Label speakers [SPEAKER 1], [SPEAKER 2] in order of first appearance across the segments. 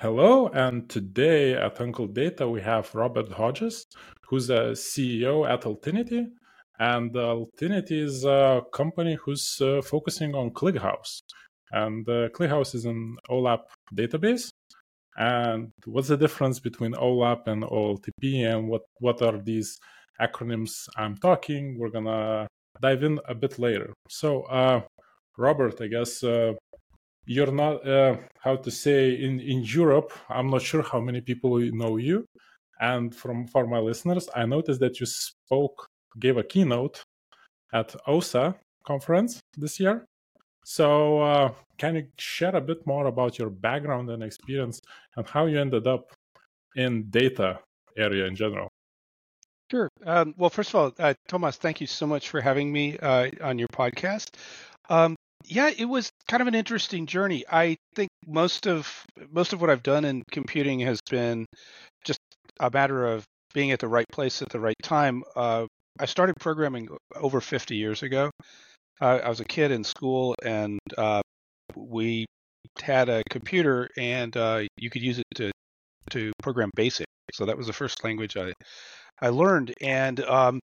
[SPEAKER 1] Hello, and today at Uncle Data we have Robert Hodges, who's a CEO at Altinity. And Altinity is a company who's uh, focusing on ClickHouse. And uh, ClickHouse is an OLAP database. And what's the difference between OLAP and OLTP, and what, what are these acronyms I'm talking? We're going to dive in a bit later. So, uh, Robert, I guess uh, you're not uh, how to say in in Europe. I'm not sure how many people know you, and from for my listeners, I noticed that you spoke, gave a keynote at OSA conference this year. So, uh, can you share a bit more about your background and experience and how you ended up in data area in general?
[SPEAKER 2] Sure. Um, well, first of all, uh, Thomas, thank you so much for having me uh, on your podcast. Um, yeah, it was kind of an interesting journey. I think most of most of what I've done in computing has been just a matter of being at the right place at the right time. Uh, I started programming over 50 years ago. Uh, I was a kid in school, and uh, we had a computer, and uh, you could use it to to program BASIC. So that was the first language I I learned, and um,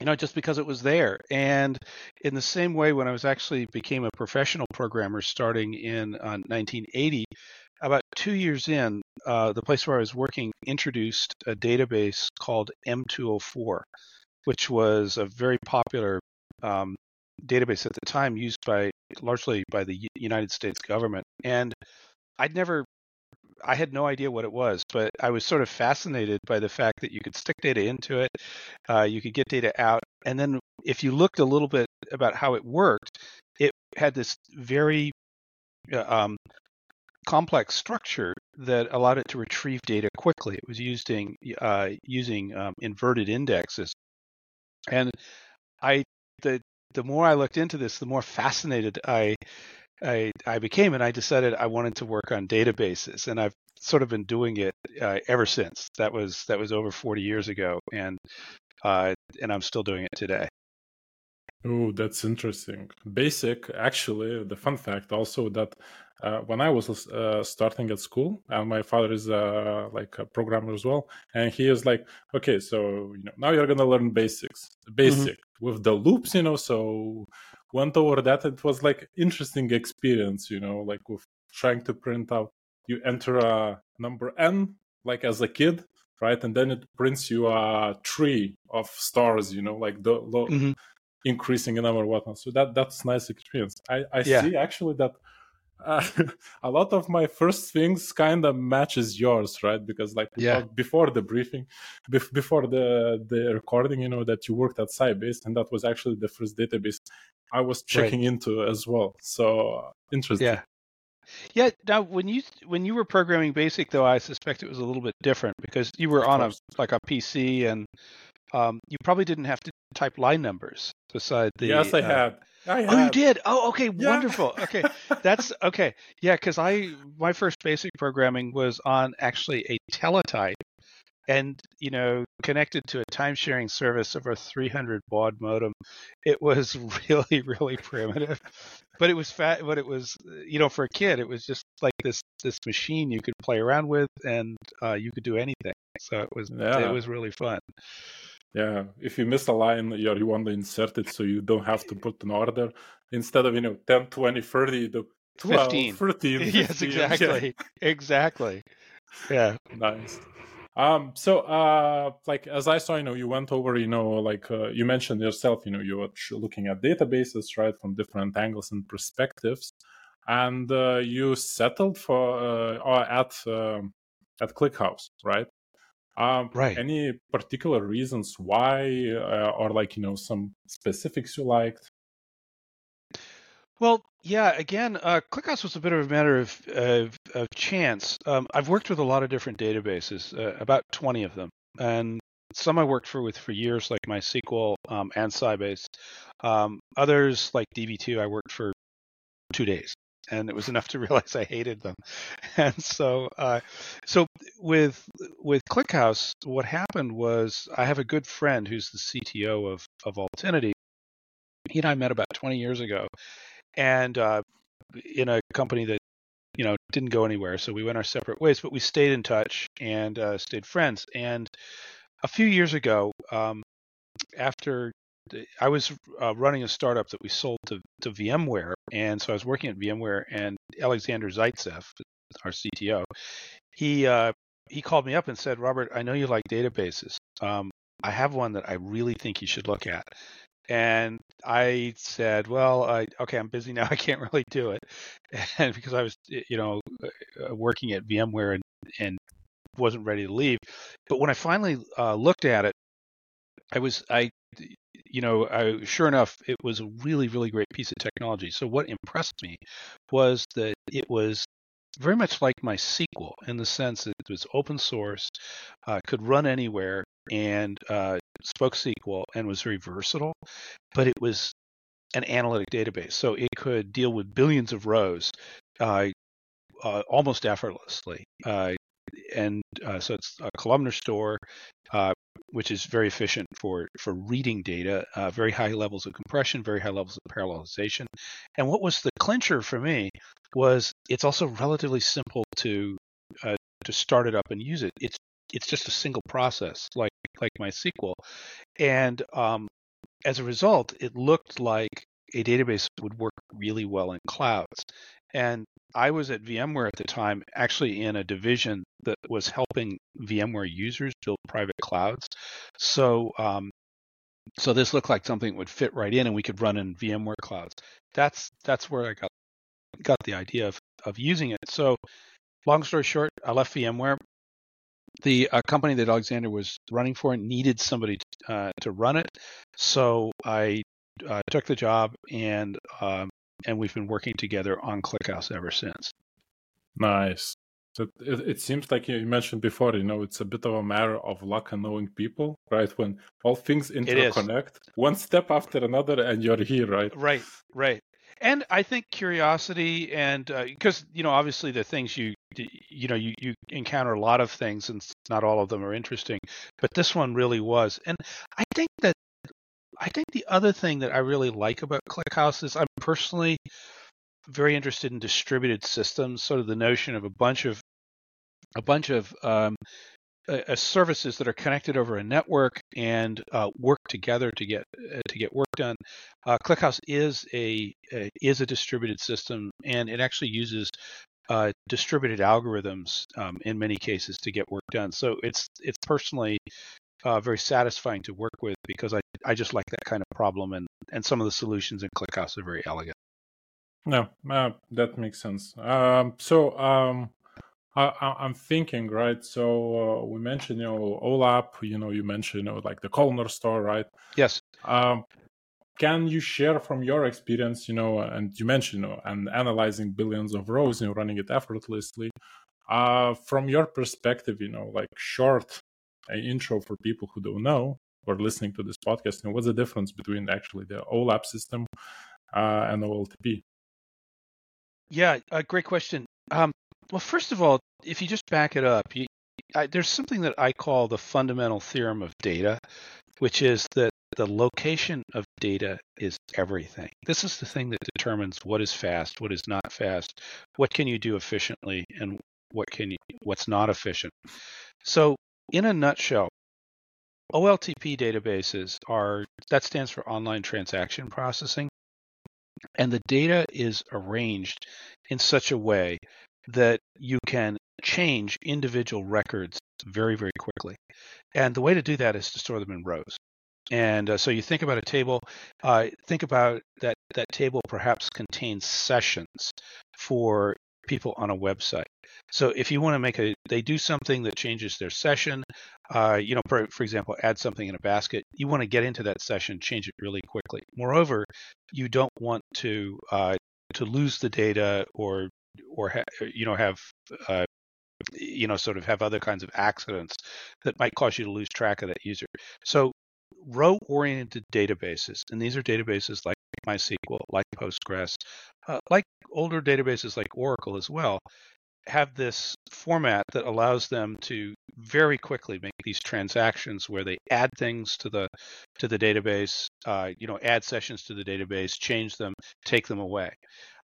[SPEAKER 2] you know, just because it was there. And in the same way, when I was actually became a professional programmer starting in uh, 1980, about two years in, uh, the place where I was working introduced a database called M204, which was a very popular um, database at the time used by largely by the United States government. And I'd never I had no idea what it was, but I was sort of fascinated by the fact that you could stick data into it, uh, you could get data out, and then if you looked a little bit about how it worked, it had this very uh, um, complex structure that allowed it to retrieve data quickly. It was using uh, using um, inverted indexes, and I the the more I looked into this, the more fascinated I I, I became, and I decided I wanted to work on databases, and I've sort of been doing it uh, ever since. That was that was over 40 years ago, and uh, and I'm still doing it today.
[SPEAKER 1] Oh, that's interesting. Basic, actually, the fun fact also that uh, when I was uh, starting at school, and my father is uh, like a programmer as well, and he is like, okay, so you know now you're gonna learn basics, mm-hmm. basic mm-hmm. with the loops, you know, so went over that. It was like interesting experience, you know, like with trying to print out. You enter a number n like as a kid, right, and then it prints you a tree of stars, you know, like the, mm-hmm. increasing in number whatnot. So that that's nice experience. I I yeah. see actually that. Uh, a lot of my first things kind of matches yours right because like yeah. before the briefing bef- before the the recording you know that you worked at sybase and that was actually the first database I was checking right. into as well. So interesting.
[SPEAKER 2] Yeah. Yeah. Now, when you when you were programming BASIC, though, I suspect it was a little bit different because you were on a like a PC, and um, you probably didn't have to type line numbers beside the.
[SPEAKER 1] Yes, I uh, had. I
[SPEAKER 2] oh, you did. Oh, okay, yeah. wonderful. Okay, that's okay. Yeah, because I my first basic programming was on actually a teletype, and you know connected to a time sharing service over a 300 baud modem it was really really primitive. But it was fat but it was you know for a kid it was just like this this machine you could play around with and uh, you could do anything. So it was yeah. it was really fun.
[SPEAKER 1] Yeah if you miss a line you you want to insert it so you don't have to put an order. Instead of you know 10 20 30 you do 12 15. 13 15,
[SPEAKER 2] yes exactly yeah. exactly. Yeah.
[SPEAKER 1] Nice um, so, uh, like as I saw, you know, you went over, you know, like uh, you mentioned yourself, you know, you were looking at databases, right, from different angles and perspectives, and uh, you settled for uh, at um, at ClickHouse, right? Um,
[SPEAKER 2] right.
[SPEAKER 1] Any particular reasons why, uh, or like you know, some specifics you liked?
[SPEAKER 2] Well, yeah. Again, uh, ClickHouse was a bit of a matter of of, of chance. Um, I've worked with a lot of different databases, uh, about twenty of them, and some I worked for with for years, like MySQL um, and Sybase. Um, others, like DB2, I worked for two days, and it was enough to realize I hated them. And so, uh, so with with ClickHouse, what happened was I have a good friend who's the CTO of of Altinity. He and I met about 20 years ago, and uh, in a company that you know didn't go anywhere. So we went our separate ways, but we stayed in touch and uh, stayed friends. And a few years ago, um, after I was uh, running a startup that we sold to, to VMware, and so I was working at VMware, and Alexander Zaitsev, our CTO, he uh, he called me up and said, Robert, I know you like databases. Um, I have one that I really think you should look at. And I said, well, I, okay, I'm busy now. I can't really do it. And because I was, you know, uh, working at VMware and, and wasn't ready to leave. But when I finally uh, looked at it, I was, I, you know, I, sure enough, it was a really, really great piece of technology. So what impressed me was that it was very much like my MySQL in the sense that it was open source, uh, could run anywhere, and uh, spoke SQL and was very versatile. But it was an analytic database, so it could deal with billions of rows uh, uh almost effortlessly. Uh, and uh, so it's a columnar store, which is very efficient for for reading data. very high levels of compression, very high levels of parallelization. And what was the clincher for me was it's also relatively simple to uh, to start it up and use it. It's it's just a single process, like like MySQL, and um, as a result, it looked like a database would work really well in clouds. And I was at VMware at the time, actually in a division that was helping VMware users build private clouds. So um, so this looked like something that would fit right in, and we could run in VMware clouds. That's that's where I got got the idea of, of using it. So, long story short, I left VMware. The uh, company that Alexander was running for needed somebody to, uh, to run it, so I uh, took the job, and um, and we've been working together on ClickHouse ever since.
[SPEAKER 1] Nice. So it, it, seems like you mentioned before, you know, it's a bit of a matter of luck and knowing people, right? When all things interconnect, one step after another, and you're here, right?
[SPEAKER 2] Right, right and I think curiosity and because uh, you know obviously the things you you know you, you encounter a lot of things and not all of them are interesting, but this one really was. And I think that I think the other thing that I really like about ClickHouse is I'm personally very interested in distributed systems, sort of the notion of a bunch of a bunch of um, uh, services that are connected over a network and uh, work together to get uh, to get work done. Uh, ClickHouse is a, a, is a distributed system, and it actually uses uh, distributed algorithms um, in many cases to get work done. So it's it's personally uh, very satisfying to work with because I, I just like that kind of problem, and and some of the solutions in ClickHouse are very elegant.
[SPEAKER 1] No, that makes sense. Um, so um, I, am thinking, right? So uh, we mentioned, you know, OLAP. You know, you mentioned, you know, like the columnar store, right?
[SPEAKER 2] Yes.
[SPEAKER 1] Um, can you share from your experience, you know, and you mentioned, you know, and analyzing billions of rows, know, running it effortlessly. Uh, from your perspective, you know, like short uh, intro for people who don't know or listening to this podcast, you know, what's the difference between actually the OLAP system uh, and OLTP?
[SPEAKER 2] Yeah, a great question. Um, well, first of all, if you just back it up, you, I, there's something that I call the fundamental theorem of data, which is that the location of data is everything. This is the thing that determines what is fast, what is not fast, what can you do efficiently, and what can you, what's not efficient. So, in a nutshell, OLTP databases are that stands for online transaction processing, and the data is arranged in such a way that you can change individual records very, very quickly. And the way to do that is to store them in rows. And uh, so you think about a table, uh, think about that that table perhaps contains sessions for people on a website. So if you want to make a, they do something that changes their session, uh, you know, for, for example, add something in a basket, you want to get into that session, change it really quickly. Moreover, you don't want to uh, to lose the data or or ha- you know have uh, you know sort of have other kinds of accidents that might cause you to lose track of that user. So row oriented databases, and these are databases like MySQL, like Postgres, uh, like older databases like Oracle as well, have this format that allows them to very quickly make these transactions where they add things to the to the database, uh, you know, add sessions to the database, change them, take them away.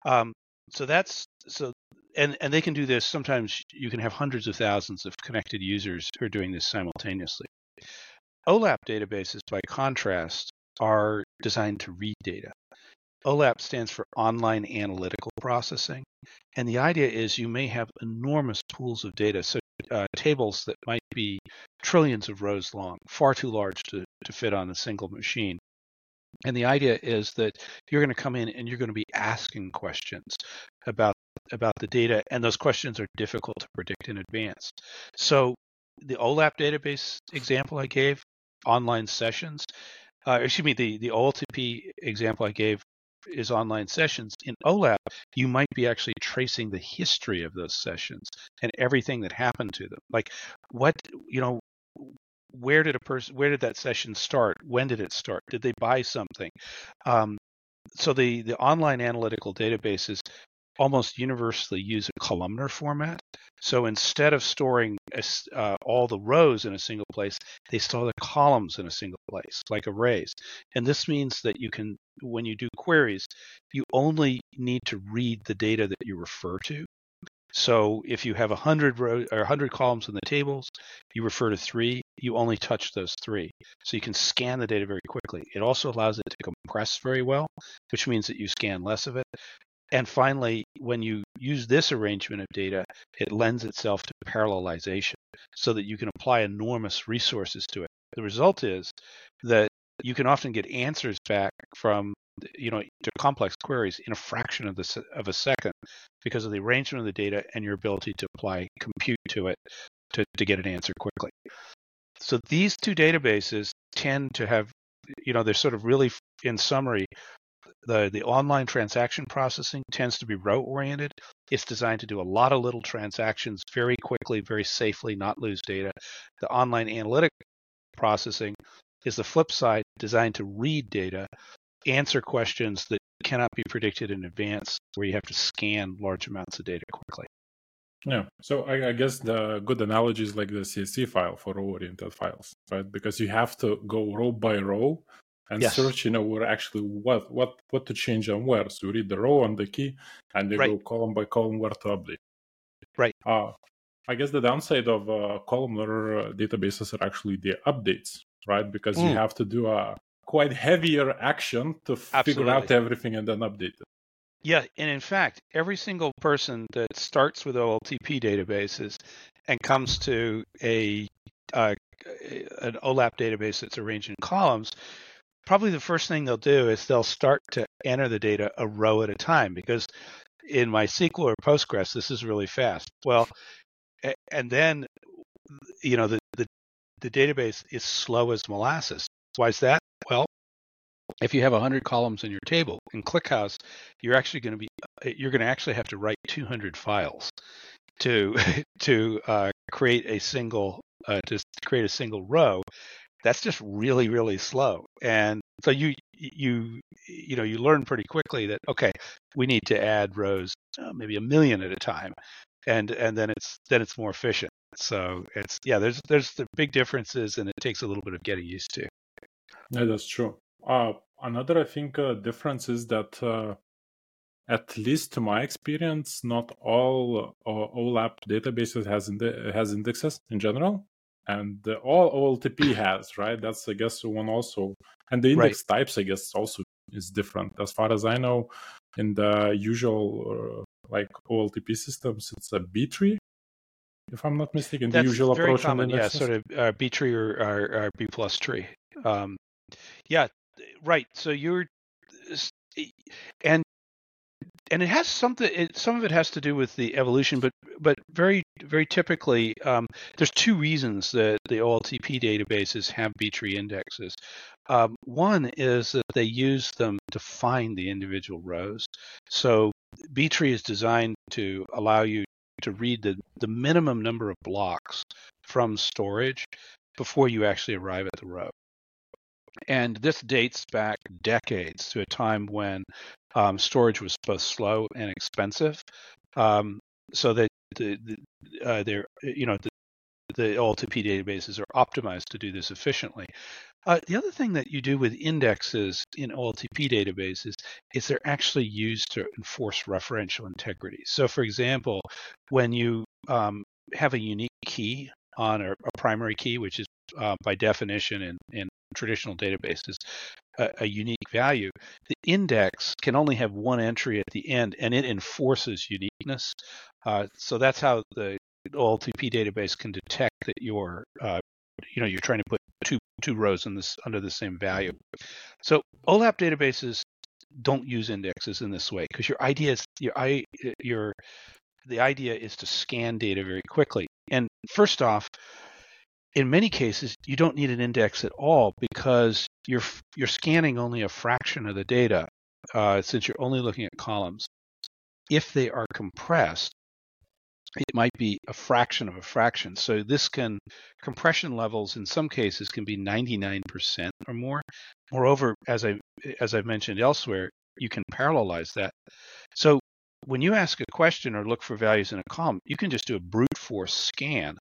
[SPEAKER 2] Um, so that's so and and they can do this. Sometimes you can have hundreds of thousands of connected users who are doing this simultaneously. OLAP databases, by contrast, are designed to read data. OLAP stands for Online Analytical Processing. And the idea is you may have enormous pools of data, so uh, tables that might be trillions of rows long, far too large to, to fit on a single machine. And the idea is that you're going to come in and you're going to be asking questions about about the data, and those questions are difficult to predict in advance. So the OLAP database example I gave, online sessions, uh, excuse me, the, the OLTP example I gave is online sessions. In OLAP, you might be actually tracing the history of those sessions and everything that happened to them. Like what, you know, where did a person, where did that session start? When did it start? Did they buy something? Um, so the, the online analytical databases almost universally use a columnar format. So instead of storing uh, all the rows in a single place, they store the columns in a single place, like arrays. And this means that you can, when you do queries, you only need to read the data that you refer to. So if you have 100 rows or 100 columns in the tables, you refer to three, you only touch those three. So you can scan the data very quickly. It also allows it to compress very well, which means that you scan less of it. And finally, when you use this arrangement of data, it lends itself to parallelization so that you can apply enormous resources to it. The result is that you can often get answers back from you know to complex queries in a fraction of the of a second because of the arrangement of the data and your ability to apply compute to it to, to get an answer quickly. So these two databases tend to have you know they're sort of really in summary the, the online transaction processing tends to be row oriented. It's designed to do a lot of little transactions very quickly, very safely, not lose data. The online analytic processing is the flip side, designed to read data, answer questions that cannot be predicted in advance, where you have to scan large amounts of data quickly.
[SPEAKER 1] Yeah. So I, I, guess the good analogy is like the CSV file for row oriented files, right? Because you have to go row by row and yes. search you know where actually what what what to change and where so you read the row and the key and you right. go column by column where to update
[SPEAKER 2] right
[SPEAKER 1] uh, i guess the downside of uh, columnar uh, databases are actually the updates right because mm. you have to do a quite heavier action to Absolutely. figure out everything and then update it
[SPEAKER 2] yeah and in fact every single person that starts with oltp databases and comes to a uh, an olap database that's arranged in columns probably the first thing they'll do is they'll start to enter the data a row at a time because in MySQL or Postgres, this is really fast. Well, and then, you know, the, the, the database is slow as molasses. Why is that? Well, if you have 100 columns in your table in ClickHouse, you're actually going to be you're going to actually have to write 200 files to to uh, create a single uh, to create a single row that's just really really slow. And so you you you know you learn pretty quickly that okay we need to add rows uh, maybe a million at a time. And and then it's then it's more efficient. So it's yeah there's there's the big differences and it takes a little bit of getting used to.
[SPEAKER 1] Yeah that's true. Uh, another i think uh, difference is that uh, at least to my experience not all uh, olap databases has ind- has indexes in general and uh, all OLTP has, right? That's I guess one also, and the index right. types I guess also is different. As far as I know, in the usual uh, like OLTP systems, it's a B tree, if I'm not mistaken.
[SPEAKER 2] That's
[SPEAKER 1] the usual
[SPEAKER 2] very
[SPEAKER 1] approach,
[SPEAKER 2] common, yeah, sort of uh, B tree or, or, or, B plus tree. Um, yeah, right. So you're, and and it has something. It, some of it has to do with the evolution, but but very very typically, um, there's two reasons that the OLTP databases have B-tree indexes. Um, one is that they use them to find the individual rows. So B-tree is designed to allow you to read the, the minimum number of blocks from storage before you actually arrive at the row. And this dates back decades to a time when um, storage was both slow and expensive. Um, so that the, the uh, they're you know the, the OLTP databases are optimized to do this efficiently. Uh, the other thing that you do with indexes in OLTP databases is they're actually used to enforce referential integrity. So, for example, when you um, have a unique key on a, a primary key, which is uh, by definition in, in traditional databases a, a, unique value, the index can only have one entry at the end, and it enforces uniqueness. Uh, so that's how the OLTP database can detect that you're, uh, you know, you're trying to put two two rows in this under the same value. So OLAP databases don't use indexes in this way because your idea is your i your the idea is to scan data very quickly. And first off, in many cases, you don't need an index at all because you're you're scanning only a fraction of the data uh, since you're only looking at columns. If they are compressed, it might be a fraction of a fraction. So this can compression levels in some cases can be 99% or more. Moreover, as I as I've mentioned elsewhere, you can parallelize that. So when you ask a question or look for values in a column, you can just do a brute force scan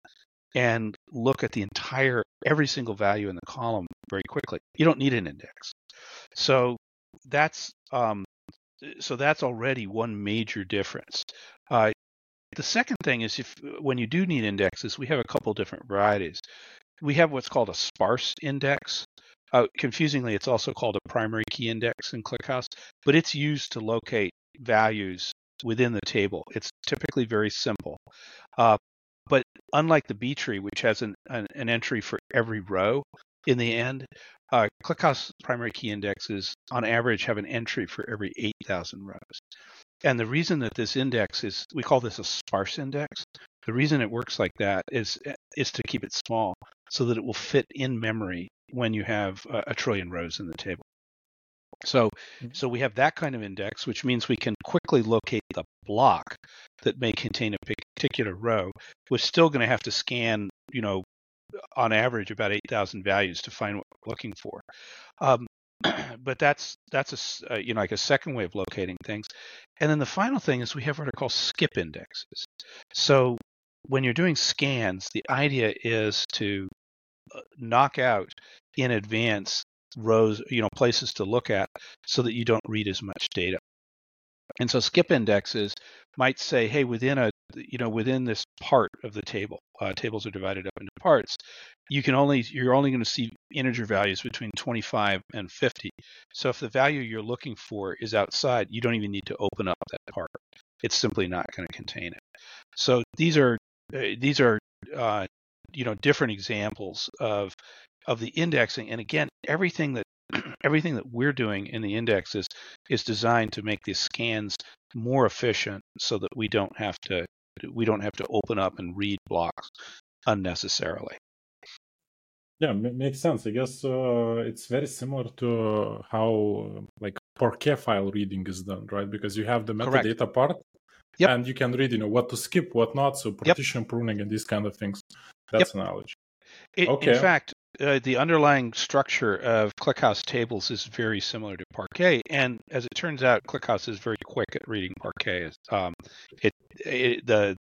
[SPEAKER 2] and look at the entire every single value in the column very quickly. You don't need an index. So that's um, so that's already one major difference. Uh, the second thing is if when you do need indexes, we have a couple different varieties. We have what's called a sparse index. Uh, confusingly, it's also called a primary key index in ClickHouse, but it's used to locate values within the table. It's typically very simple. Uh, but unlike the B tree, which has an, an, an, entry for every row in the end, uh, ClickHouse primary key indexes on average have an entry for every 8,000 rows. And the reason that this index is, we call this a sparse index. The reason it works like that is is to keep it small so that it will fit in memory when you have a, a trillion rows in the table. So, mm-hmm. so we have that kind of index, which means we can quickly locate the block that may contain a particular row. We're still going to have to scan, you know, on average about 8,000 values to find what we're looking for. Um, but that's that's a uh, you know like a second way of locating things. And then the final thing is we have what are called skip indexes. So when you're doing scans, the idea is to uh, knock out in advance rows, you know, places to look at so that you don't read as much data. And so skip indexes might say, hey, within a, you know, within this part of the table, uh, tables are divided up into parts. You can only, you're only going to see integer values between 25 and 50. So if the value you're looking for is outside, you don't even need to open up that part. It's simply not going to contain it. So these are, uh, these are, uh, you know, different examples of of the indexing. And again, everything that everything that we're doing in the indexes is designed to make these scans more efficient so that we don't have to we don't have to open up and read blocks unnecessarily.
[SPEAKER 1] Yeah, makes sense. I guess uh, it's very similar to how like Parquet file reading is done, right? Because you have the metadata Correct. part, yep. and you can read, you know, what to skip, what not. So partition yep. pruning and these kind of things. That's yep. knowledge.
[SPEAKER 2] It, okay. In fact, uh, the underlying structure of ClickHouse tables is very similar to Parquet, and as it turns out, ClickHouse is very quick at reading Parquet. Um, it, it, the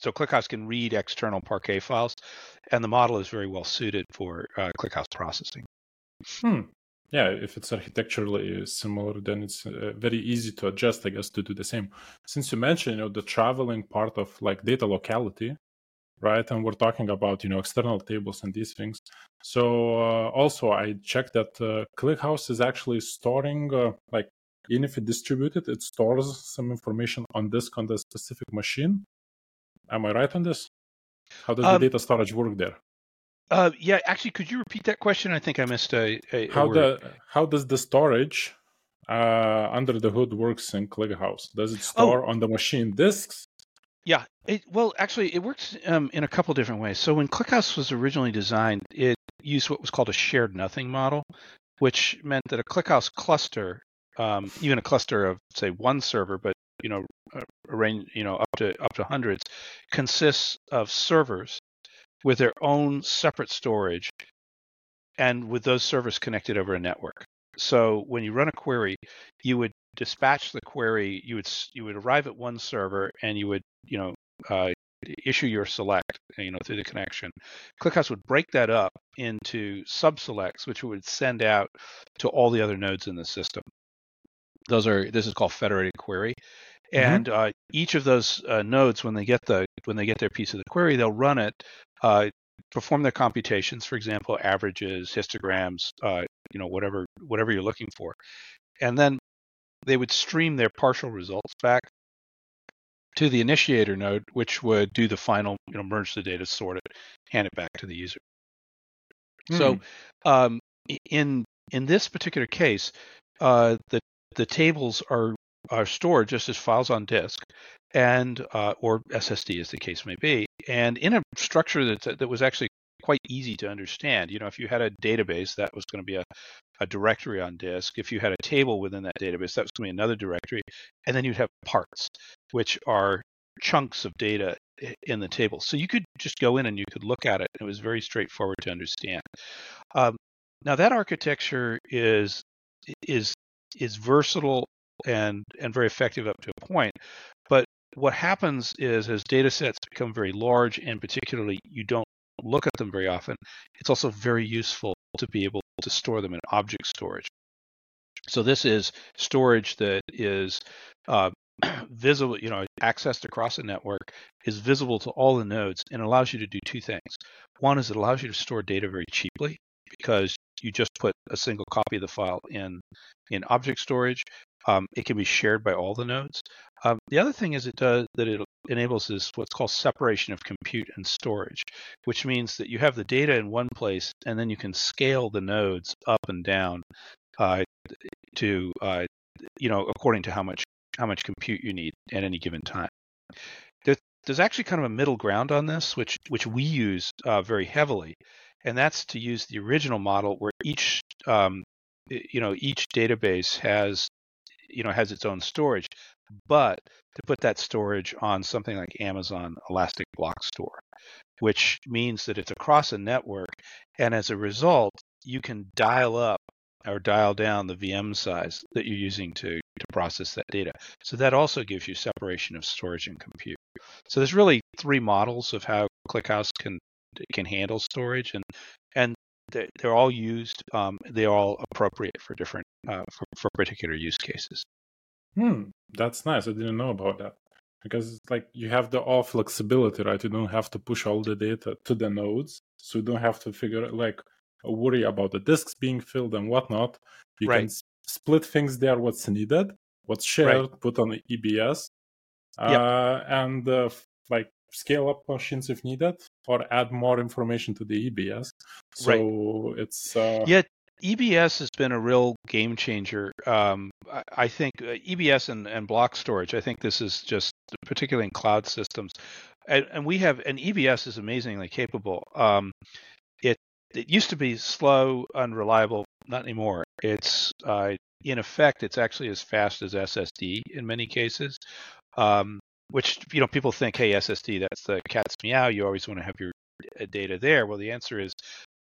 [SPEAKER 2] so ClickHouse can read external Parquet files, and the model is very well suited for uh, ClickHouse processing.
[SPEAKER 1] Hmm. Yeah, if it's architecturally similar, then it's uh, very easy to adjust, I guess, to do the same. Since you mentioned, you know, the traveling part of like data locality, right? And we're talking about you know external tables and these things. So uh, also I checked that uh, ClickHouse is actually storing uh, like even if it distributed, it stores some information on disk on the specific machine. Am I right on this? How does um, the data storage work there?
[SPEAKER 2] Uh, yeah, actually, could you repeat that question? I think I missed a. a
[SPEAKER 1] how the how does the storage uh, under the hood works in ClickHouse? Does it oh. store oh. on the machine disks
[SPEAKER 2] yeah, it, well, actually, it works um, in a couple different ways. So when ClickHouse was originally designed, it used what was called a shared nothing model, which meant that a ClickHouse cluster, um, even a cluster of say one server, but you know, arrange, you know, up to up to hundreds, consists of servers with their own separate storage, and with those servers connected over a network. So when you run a query, you would dispatch the query. You would you would arrive at one server, and you would you know uh, issue your select, you know, through the connection, ClickHouse would break that up into subselects, which would send out to all the other nodes in the system. Those are this is called federated query, mm-hmm. and mm-hmm. uh, each of those uh, nodes, when they get the when they get their piece of the query, they'll run it, uh, perform their computations, for example, averages, histograms, uh, you know, whatever whatever you're looking for, and then they would stream their partial results back to the initiator node, which would do the final, you know, merge the data, sort it, hand it back to the user. Mm. So, hmm. um, in in this particular case, uh, the the tables are are stored just as files on disk, and uh, or SSD as the case may be, and in a structure that that was actually quite easy to understand. You know, if you had a database, that was going to be a, a directory on disk. If you had a table within that database, that was going to be another directory. And then you'd have parts, which are chunks of data in the table. So you could just go in and you could look at it. It was very straightforward to understand. Um, now that architecture is is is versatile and and very effective up to a point. But what happens is as data sets become very large and particularly you don't look at them very often, it's also very useful to be able to store them in object storage. So this is storage that is uh, visible, you know, accessed across a network, is visible to all the nodes, and allows you to do two things. One is it allows you to store data very cheaply because you just put a single copy of the file in in object storage. Um, it can be shared by all the nodes. Um, the other thing is it does that it enables is what's called separation of compute and storage, which means that you have the data in one place and then you can scale the nodes up and down uh, to uh, you know according to how much how much compute you need at any given time. There's, there's actually kind of a middle ground on this, which which we use uh, very heavily, and that's to use the original model where each um, you know each database has you know has its own storage but to put that storage on something like Amazon Elastic Block Store, which means that it's across a network. And as a result, you can dial up or dial down the VM size that you're using to, to process that data. So that also gives you separation of storage and compute. So there's really three models of how ClickHouse can can handle storage, and and they're all used. Um, they're all appropriate for different uh, for, for particular use cases.
[SPEAKER 1] Hmm, that's nice. I didn't know about that because it's like you have the all flexibility, right? You don't have to push all the data to the nodes, so you don't have to figure like worry about the disks being filled and whatnot. You right. can split things there, what's needed, what's shared, right. put on the EBS, yep. uh, and uh, like scale up machines if needed, or add more information to the EBS. So right. it's uh,
[SPEAKER 2] yeah. EBS has been a real game changer. Um, I, I, think uh, EBS and, and block storage. I think this is just particularly in cloud systems, and, and we have and EBS is amazingly capable. Um, it it used to be slow, unreliable. Not anymore. It's uh, in effect, it's actually as fast as SSD in many cases. Um, which you know people think, hey, SSD, that's the cat's meow. You always want to have your data there. Well, the answer is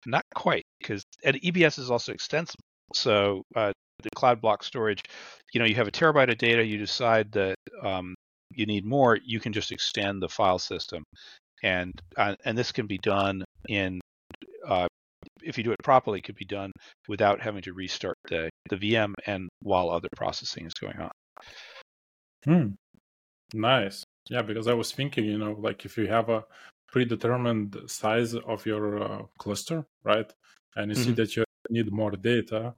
[SPEAKER 2] not quite, because EBS is also extensible. So uh, the cloud block storage, you know, you have a terabyte of data. You decide that um, you need more, you can just extend the file system, and uh, and this can be done in uh, if you do it properly, it could be done without having to restart the the VM and while other processing is going on.
[SPEAKER 1] Hmm. Nice. Yeah, because I was thinking, you know, like if you have a predetermined size of your uh, cluster, right? And you mm-hmm. see that you need more data,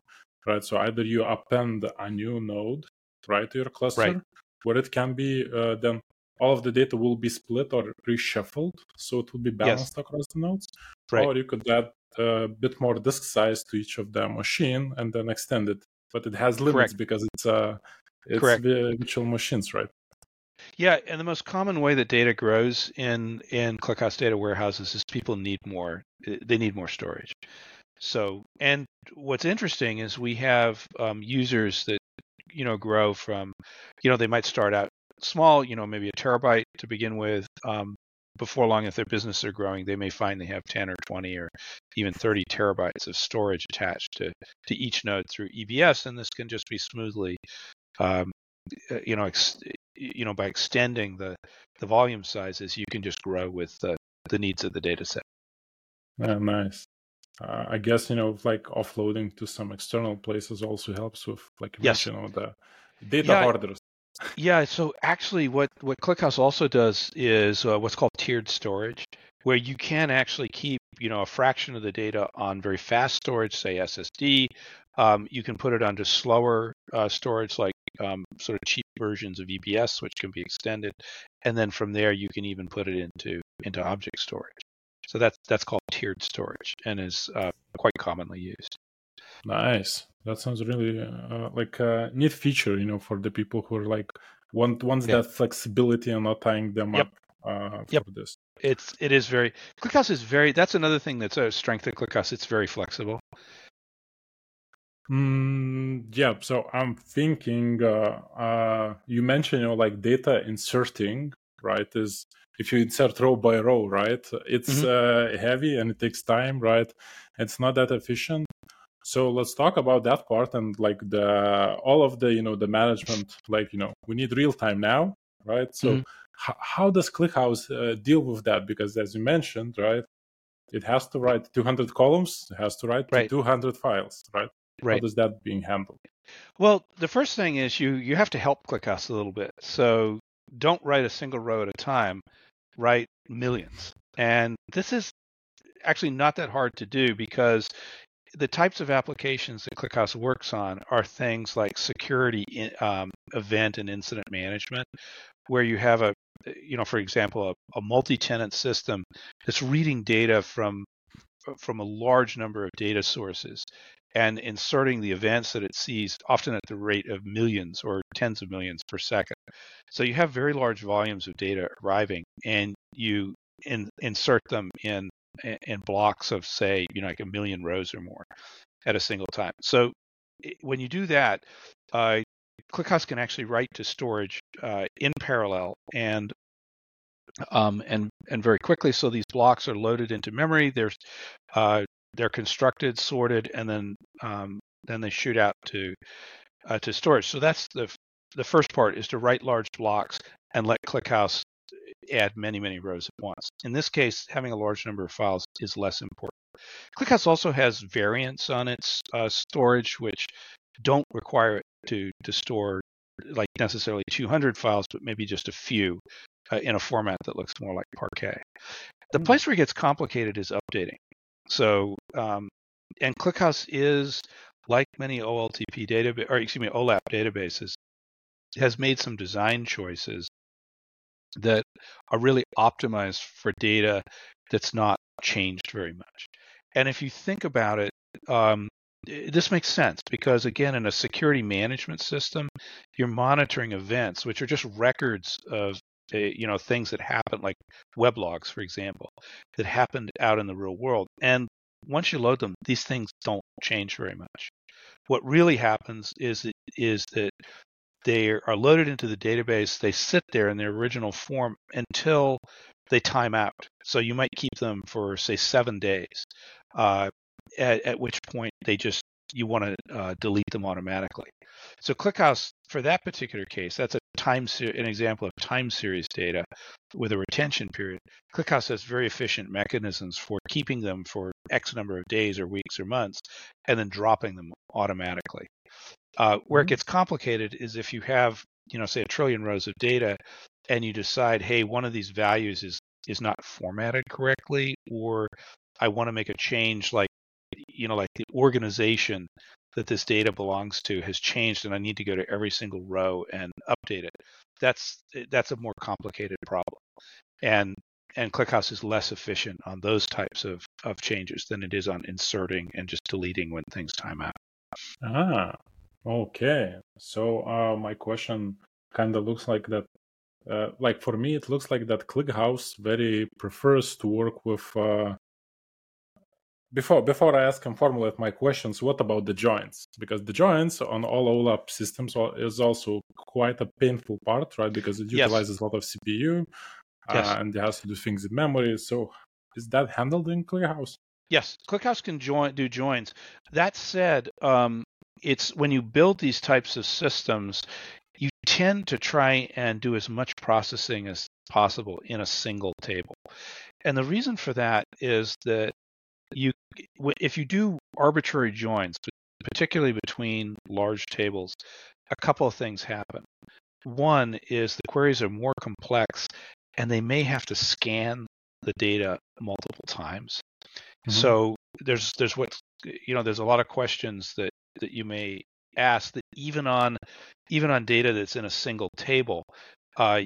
[SPEAKER 1] right? So either you append a new node, right, to your cluster, right. where it can be uh, then all of the data will be split or reshuffled, so it will be balanced yes. across the nodes. Right. Or you could add a bit more disk size to each of the machine and then extend it, but it has limits Correct. because it's uh, it's Correct. virtual machines, right?
[SPEAKER 2] Yeah, and the most common way that data grows in in ClickHouse data warehouses is people need more. Eh, they need more storage. So, and what's interesting is we have um, users that you know grow from, you know, they might start out small, you know, maybe a terabyte to begin with. Um, before long, if their business are growing, they may find they have 10 or 20 or even 30 terabytes of storage attached to, to each node through EBS, and this can just be smoothly, um, eh, you know, ex- you know by extending the the volume sizes, you can just grow with the the needs of the data set.
[SPEAKER 1] Yeah, nice. Uh, I guess you know, like offloading to some external places also helps with, like you
[SPEAKER 2] Yes.
[SPEAKER 1] you know, the data
[SPEAKER 2] Yeah.
[SPEAKER 1] hoarders.
[SPEAKER 2] Yeah, so actually, what what ClickHouse also does is uh, what's called tiered storage, where you can actually keep you know a fraction of the data on very fast storage, say SSD. Um, you can put it onto slower uh, storage, like um, sort of cheap versions of EBS, which can be extended, and then from there you can even put it into into object storage. So that's that's called tiered storage and is uh, quite commonly used.
[SPEAKER 1] Nice. That sounds really uh, like a neat feature, you know, for the people who are like want wants
[SPEAKER 2] Yeah.
[SPEAKER 1] that flexibility and not tying them
[SPEAKER 2] Yep.
[SPEAKER 1] up uh, for
[SPEAKER 2] Yep.
[SPEAKER 1] this.
[SPEAKER 2] It's it is very ClickHouse is very that's another thing that's a strength of ClickHouse. It's very flexible.
[SPEAKER 1] Mm, yeah. So I'm thinking. Uh, uh, you mentioned, you know, like data inserting, right? Is if you insert row by row, right? It's uh, heavy and it takes time, right? It's not that efficient. So let's talk about that part and like the all of the you know the management. Like you know, we need real time now, right? So
[SPEAKER 2] Mhm.
[SPEAKER 1] h- how does ClickHouse uh, deal with that? Because as you mentioned, right, it has to write 200 columns, it has to write
[SPEAKER 2] Right.
[SPEAKER 1] 200 files, right? How
[SPEAKER 2] Right.
[SPEAKER 1] does that being handled?
[SPEAKER 2] Well, the first thing is you you have to help ClickHouse a little bit. So don't write a single row at a time. Write millions. And this is actually not that hard to do because the types of applications that ClickHouse works on are things like security, in- um, event, and incident management, where you have a, you know, for example, a, a multi-tenant system that's reading data from from a large number of data sources and inserting the events that it sees, often at the rate of millions or tens of millions per second. So you have very large volumes of data arriving, and you in, insert them in in blocks of say, you know, like a million rows or more at a single time. So when you do that, uh, ClickHouse can actually write to storage uh, in parallel and um, and and very quickly. So these blocks are loaded into memory. They're uh, they're constructed, sorted, and then um, then they shoot out to uh, to storage. So that's the the first part is to write large blocks and let ClickHouse add many many rows at once. In this case, having a large number of files is less important. ClickHouse also has variants on its uh, storage, which don't require it to to store like necessarily 200 files, but maybe just a few uh, in a format that looks more like Parquet. The
[SPEAKER 1] Hmm.
[SPEAKER 2] place where it gets complicated is updating. So, um, and ClickHouse is like many OLTP database, or excuse me, OLAP databases, has made some design choices that are really optimized for data that's not changed very much. And if you think about it, um, this makes sense because again, in a security management system, you're monitoring events, which are just records of uh, you know things that happen, like weblogs, for example, that happened out in the real world. And once you load them, these things don't change very much. What really happens is is that they are loaded into the database. They sit there in their original form until they time out. So you might keep them for say seven days, uh, at, at which point they just you want to uh, delete them automatically. So ClickHouse for that particular case, that's a time ser- an example of time series data with a retention period. ClickHouse has very efficient mechanisms for keeping them for X number of days or weeks or months, and then dropping them automatically. Uh, where it
[SPEAKER 1] Mhm.
[SPEAKER 2] gets complicated is if you have, you know, say a trillion rows of data, and you decide, hey, one of these values is is not formatted correctly, or I want to make a change, like, you know, like the organization that this data belongs to has changed, and I need to go to every single row and update it. That's that's a more complicated problem, and and ClickHouse is less efficient on those types of, of changes than it is on inserting and just deleting when things time out.
[SPEAKER 1] Ah, okay. So uh, my question kind of looks like that. Uh, like for me, it looks like that ClickHouse very prefers to work with. Uh, before before I ask and formulate my questions, what about the joins? Because the joins on all OLAP systems is also quite a painful part, right? Because it
[SPEAKER 2] Yes.
[SPEAKER 1] utilizes a lot of CPU
[SPEAKER 2] Yes.
[SPEAKER 1] uh, and it has to do things in memory. So is that handled in ClickHouse?
[SPEAKER 2] Yes, ClickHouse can join do joins. That said, um, it's when you build these types of systems, you tend to try and do as much processing as possible in a single table. And the reason for that is that you if you do arbitrary joins, particularly between large tables, a couple of things happen. One is the queries are more complex and they may have to scan the data multiple times. Mm-hmm. So there's there's what you know there's a lot of questions that that you may ask that even on even on data that's in a single table, uh,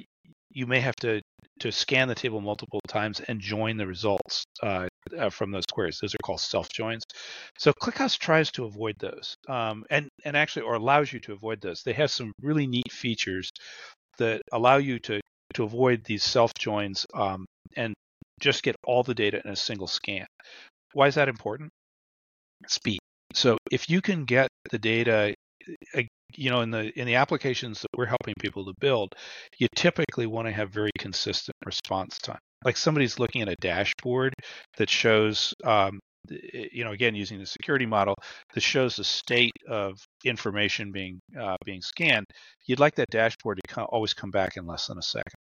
[SPEAKER 2] you may have to to scan the table multiple times and join the results uh, uh, from those queries. Those are called self joins. So ClickHouse tries to avoid those, um, and and actually or allows you to avoid those. They have some really neat features that allow you to to avoid these self joins um, and just get all the data in a single scan. Why is that important? Speed. So if you can get the data you know in the in the applications that we're helping people to build you typically want to have very consistent response time. Like somebody's looking at a dashboard that shows um, you know again using the security model that shows the state of information being uh, being scanned you'd like that dashboard to come, always come back in less than a second.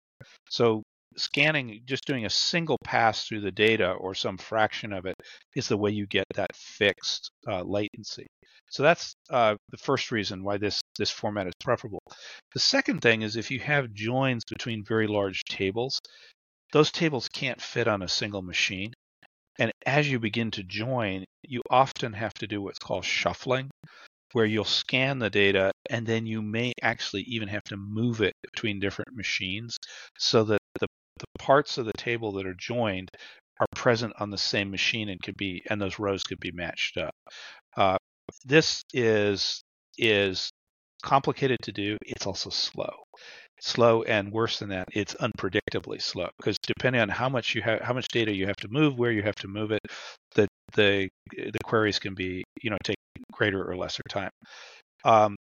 [SPEAKER 2] So scanning just doing a single pass through the data or some fraction of it is the way you get that fixed uh, latency so that's uh, the first reason why this this format is preferable. The second thing is if you have joins between very large tables, those tables can't fit on a single machine. And as you begin to join, you often have to do what's called shuffling, where you'll scan the data and then you may actually even have to move it between different machines so that the, the parts of the table that are joined are present on the same machine and could be and those rows could be matched up. Uh, this is is complicated to do. It's also slow. Slow and worse than that, it's unpredictably slow because depending on how much you have, how much data you have to move, where you have to move it, the the the queries can be you know take greater or lesser time. Um,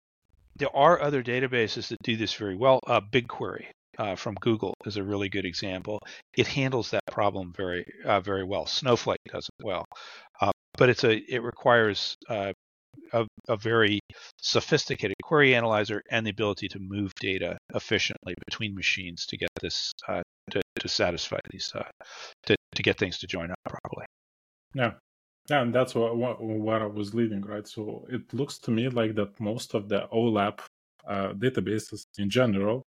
[SPEAKER 2] there are other databases that do this very well. Uh, BigQuery uh, from Google is a really good example. It handles that problem very uh, very well. Snowflake does it well, uh, but it's a it requires uh, a, a, very sophisticated query analyzer and the ability to move data efficiently between machines to get this uh, to, to satisfy these uh, to, to get things to join up properly.
[SPEAKER 1] Yeah. Yeah, and that's what, what, what I was leading, right? So it looks to me like that most of the OLAP uh, databases in general,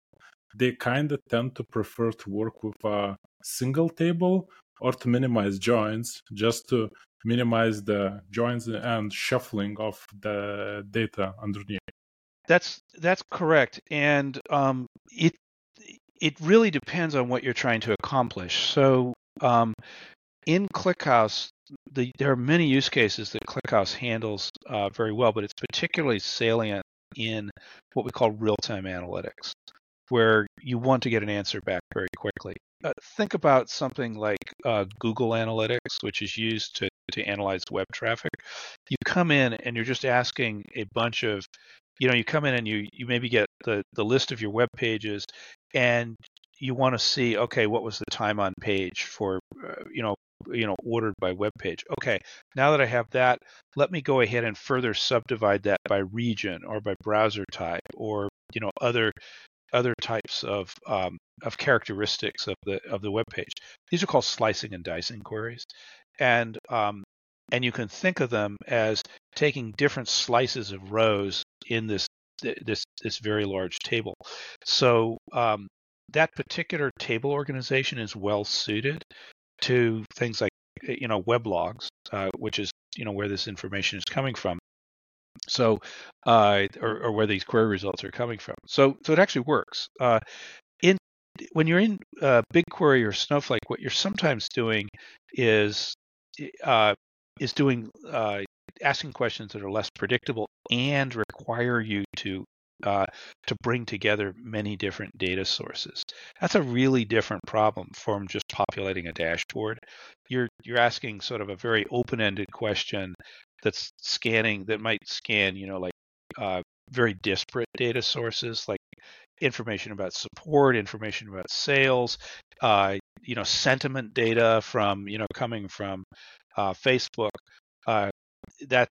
[SPEAKER 1] they kind of tend to prefer to work with a single table or to minimize joins just to minimize the joins and shuffling of the data underneath.
[SPEAKER 2] That's that's correct, and um, it it really depends on what you're trying to accomplish. So um, in ClickHouse, the, there are many use cases that ClickHouse handles uh, very well, but it's particularly salient in what we call real-time analytics, where you want to get an answer back very quickly. Uh, think about something like uh, Google Analytics, which is used to to analyze web traffic. You come in and you're just asking a bunch of, you know, you come in and you you maybe get the the list of your web pages, and you want to see, okay, what was the time on page for, uh, you know, you know, ordered by web page. Okay, now that I have that, let me go ahead and further subdivide that by region or by browser type or you know other other types of um, of characteristics of the of the web page. These are called slicing and dicing queries, and um, and you can think of them as taking different slices of rows in this this this very large table. So um, that particular table organization is well suited to things like you know weblogs, uh, which is you know where this information is coming from. So, uh, or, or, where these query results are coming from. So, so it actually works. Uh, in when you're in uh, BigQuery or Snowflake, what you're sometimes doing is uh, is doing uh, asking questions that are less predictable and require you to uh, to bring together many different data sources. That's a really different problem from just populating a dashboard. You're you're asking sort of a very open-ended question that's scanning that might scan, you know, like uh, very disparate data sources, like information about support, information about sales, uh, you know, sentiment data from, you know, coming from uh, Facebook. Uh, that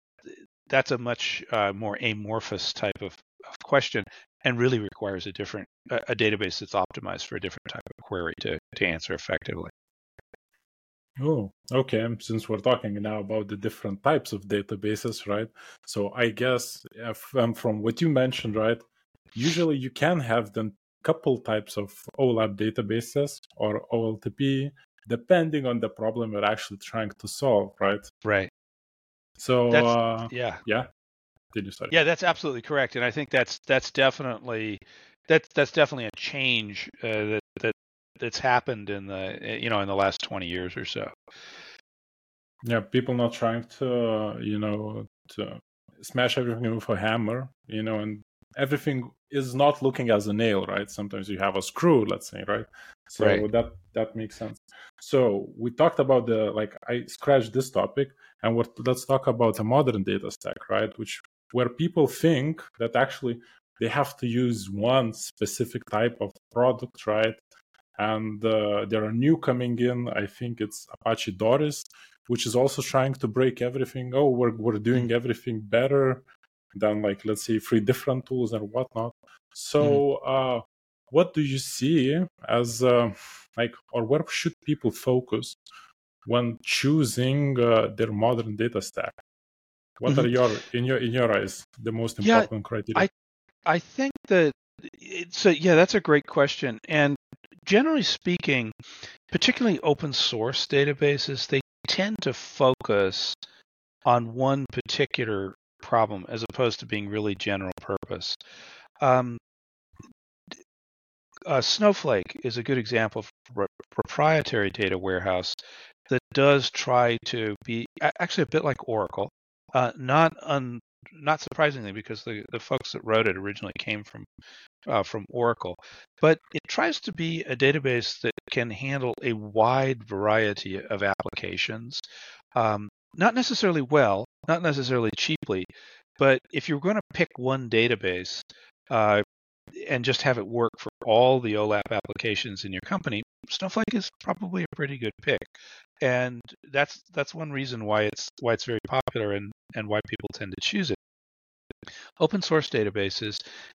[SPEAKER 2] that's a much uh, more amorphous type of, of, question, and really requires a different a, a database that's optimized for a different type of query to to answer effectively.
[SPEAKER 1] Oh, okay. Since we're talking now about the different types of databases, right? So I guess if, um, from what you mentioned, right, usually you can have then couple types of OLAP databases or OLTP, depending on the problem you're actually trying to solve, right?
[SPEAKER 2] Right.
[SPEAKER 1] So uh,
[SPEAKER 2] yeah,
[SPEAKER 1] yeah. Did you start?
[SPEAKER 2] Yeah, that's absolutely correct, and I think that's that's definitely that's that's definitely a change uh, that that that's happened in the you know in the last 20 years or so.
[SPEAKER 1] Yeah people not trying to you know to smash everything with a hammer you know and everything is not looking as a nail right? Sometimes you have a screw let's say right? So
[SPEAKER 2] right.
[SPEAKER 1] that that makes sense. So we talked about the like i scratched this topic and what let's talk about a modern data stack right? Which where people think that actually they have to use one specific type of product right and uh, there are new coming in. I think it's Apache Doris, which is also trying to break everything. Oh, we're we're doing mm-hmm. everything better than like let's say three different tools and whatnot. So, mm-hmm. uh, what do you see as uh, like, or where should people focus when choosing uh, their modern data stack? What mm-hmm. are your in your in your eyes the most important yeah, criteria?
[SPEAKER 2] I I think that so yeah, that's a great question, and generally speaking, particularly open source databases, they tend to focus on one particular problem as opposed to being really general purpose. Um, uh, Snowflake is a good example of a proprietary data warehouse that does try to be actually a bit like Oracle, uh, not un, not surprisingly because the, the folks that wrote it originally came from uh, from Oracle, but it tries to be a database that can handle a wide variety of applications. Um, not necessarily well, not necessarily cheaply, but if you're going to pick one database uh, and just have it work for all the OLAP applications in your company, Snowflake is probably a pretty good pick. And that's that's one reason why it's why it's very popular and, and why people tend to choose it. Open source databases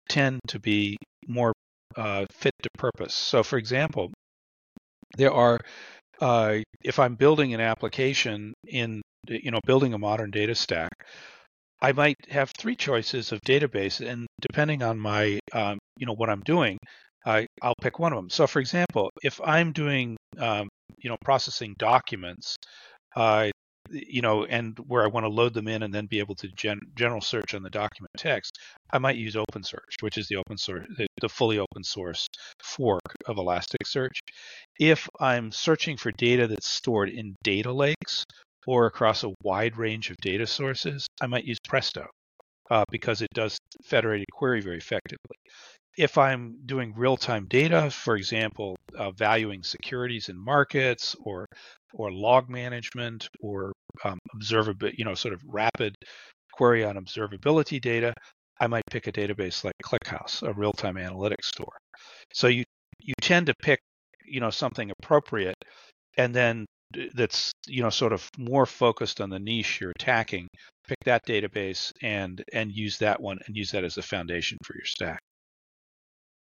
[SPEAKER 2] tend to be more uh, fit to purpose. So, for example, there are uh, if I'm building an application in you know building a modern data stack, I might have three choices of database, and depending on my um, you know what I'm doing, I, I'll pick one of them. So, for example, if I'm doing um, you know processing documents, uh, you know, and where I want to load them in and then be able to gen- general search on the document text, I might use OpenSearch, which is the open source, the, the fully open source fork of Elasticsearch. If I'm searching for data that's stored in data lakes or across a wide range of data sources, I might use Presto uh, because it does federated query very effectively if I'm doing real time data, for example, uh, valuing securities in markets or or log management or um, observability, you know, sort of rapid query on observability data, I might pick a database like ClickHouse, a real time analytics store. So you you tend to pick you know something appropriate, and then that's you know sort of more focused on the niche you're attacking. Pick that database and and use that one and use that as a foundation for your stack.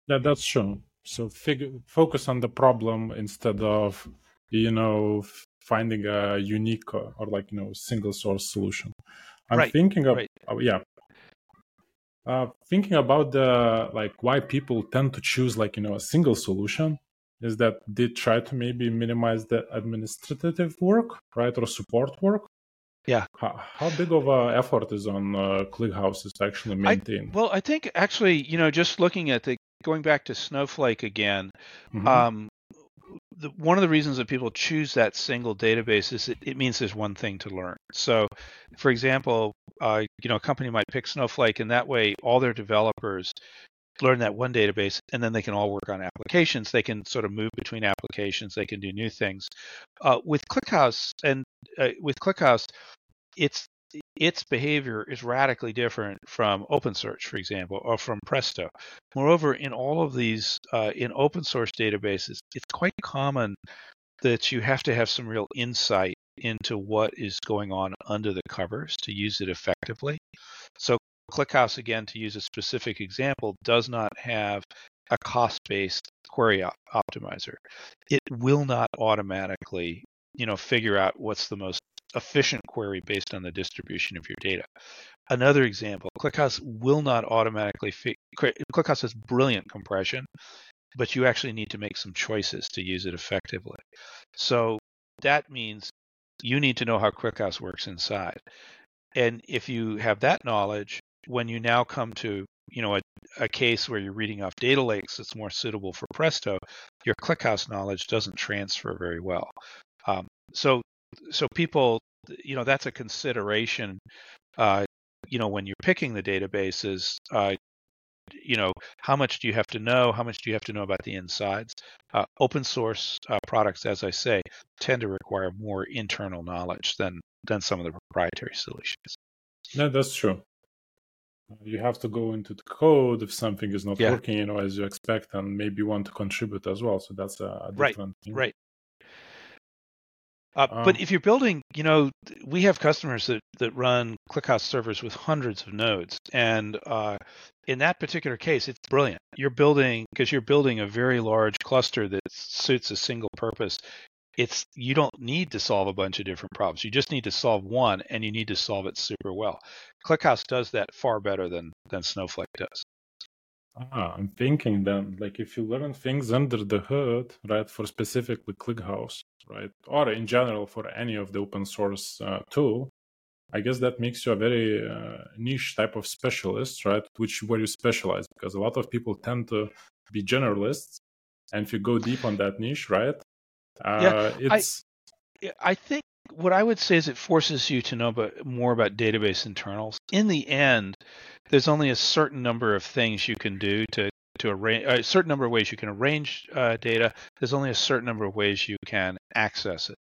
[SPEAKER 1] Yeah, that's true. So figure, focus on the problem instead of, you know, finding a unique or, or like, you know, single source solution. I'm
[SPEAKER 2] right.
[SPEAKER 1] thinking of,
[SPEAKER 2] right.
[SPEAKER 1] oh, yeah. Uh, thinking about the like why people tend to choose like you know a single solution is that they try to maybe minimize the administrative work right or support work
[SPEAKER 2] yeah.
[SPEAKER 1] How, how big of a effort is on uh, ClickHouse to actually maintained?
[SPEAKER 2] I, well, I think actually, you know, just looking at the going back to Snowflake again, mm-hmm. um, the, one of the reasons that people choose that single database is it, it means there's one thing to learn. So, for example, uh, you know, a company might pick Snowflake, and that way all their developers learn that one database, and then they can all work on applications. They can sort of move between applications. They can do new things. Uh, with ClickHouse and uh, with ClickHouse, it's its behavior is radically different from OpenSearch, for example, or from Presto. Moreover, in all of these, uh, in open source databases, it's quite common that you have to have some real insight into what is going on under the covers to use it effectively. So ClickHouse, again, to use a specific example, does not have a cost-based query op- optimizer. It will not automatically, you know, figure out what's the most efficient query based on the distribution of your data. Another example, ClickHouse will not automatically fi- ClickHouse has brilliant compression, but you actually need to make some choices to use it effectively. So that means you need to know how ClickHouse works inside. And if you have that knowledge, when you now come to you know a, a case where you're reading off data lakes that's more suitable for Presto, your ClickHouse knowledge doesn't transfer very well. Um, so so people you know that's a consideration uh, you know when you're picking the databases uh, you know how much do you have to know? How much do you have to know about the insides? Uh, open source uh, products as i say tend to require more internal knowledge than than some of the proprietary solutions.
[SPEAKER 1] No that's true. You have to go into the code if something is not yeah. working you know as you expect and maybe want to contribute as well so that's a, different
[SPEAKER 2] right,
[SPEAKER 1] thing.
[SPEAKER 2] right uh, um, but if you're building, you know, we have customers that, that run ClickHouse servers with hundreds of nodes. And uh, in that particular case, it's brilliant. You're building, because you're building a very large cluster that suits a single purpose. It's you don't need to solve a bunch of different problems. You just need to solve one, and you need to solve it super well. ClickHouse does that far better than than Snowflake does.
[SPEAKER 1] Ah, I'm thinking then, like if you learn things under the hood, right, for specifically ClickHouse, right, or in general for any of the open source uh, tool, I guess that makes you a very uh, niche type of specialist, right? Which where you specialize because a lot of people tend to be generalists, and if you go deep on that niche, right, uh, yeah, it's.
[SPEAKER 2] I, I think what I would say is it forces you to know about, more about database internals. In the end, there's only a certain number of things you can do to to arrange a certain number of ways you can arrange uh, data. There's only a certain number of ways you can access it.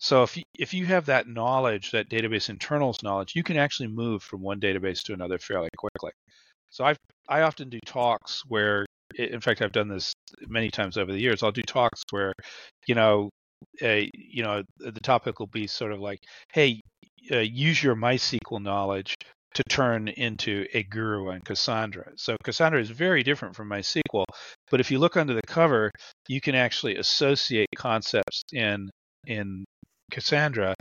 [SPEAKER 2] So if you, if you have that knowledge, that database internals knowledge, you can actually move from one database to another fairly quickly. So I I often do talks where, in fact, I've done this many times over the years. I'll do talks where, you know, a you know the topic will be sort of like, hey, uh, use your MySQL knowledge to turn into a guru and Cassandra. So Cassandra is very different from MySQL, but if you look under the cover, you can actually associate concepts in in Cassandra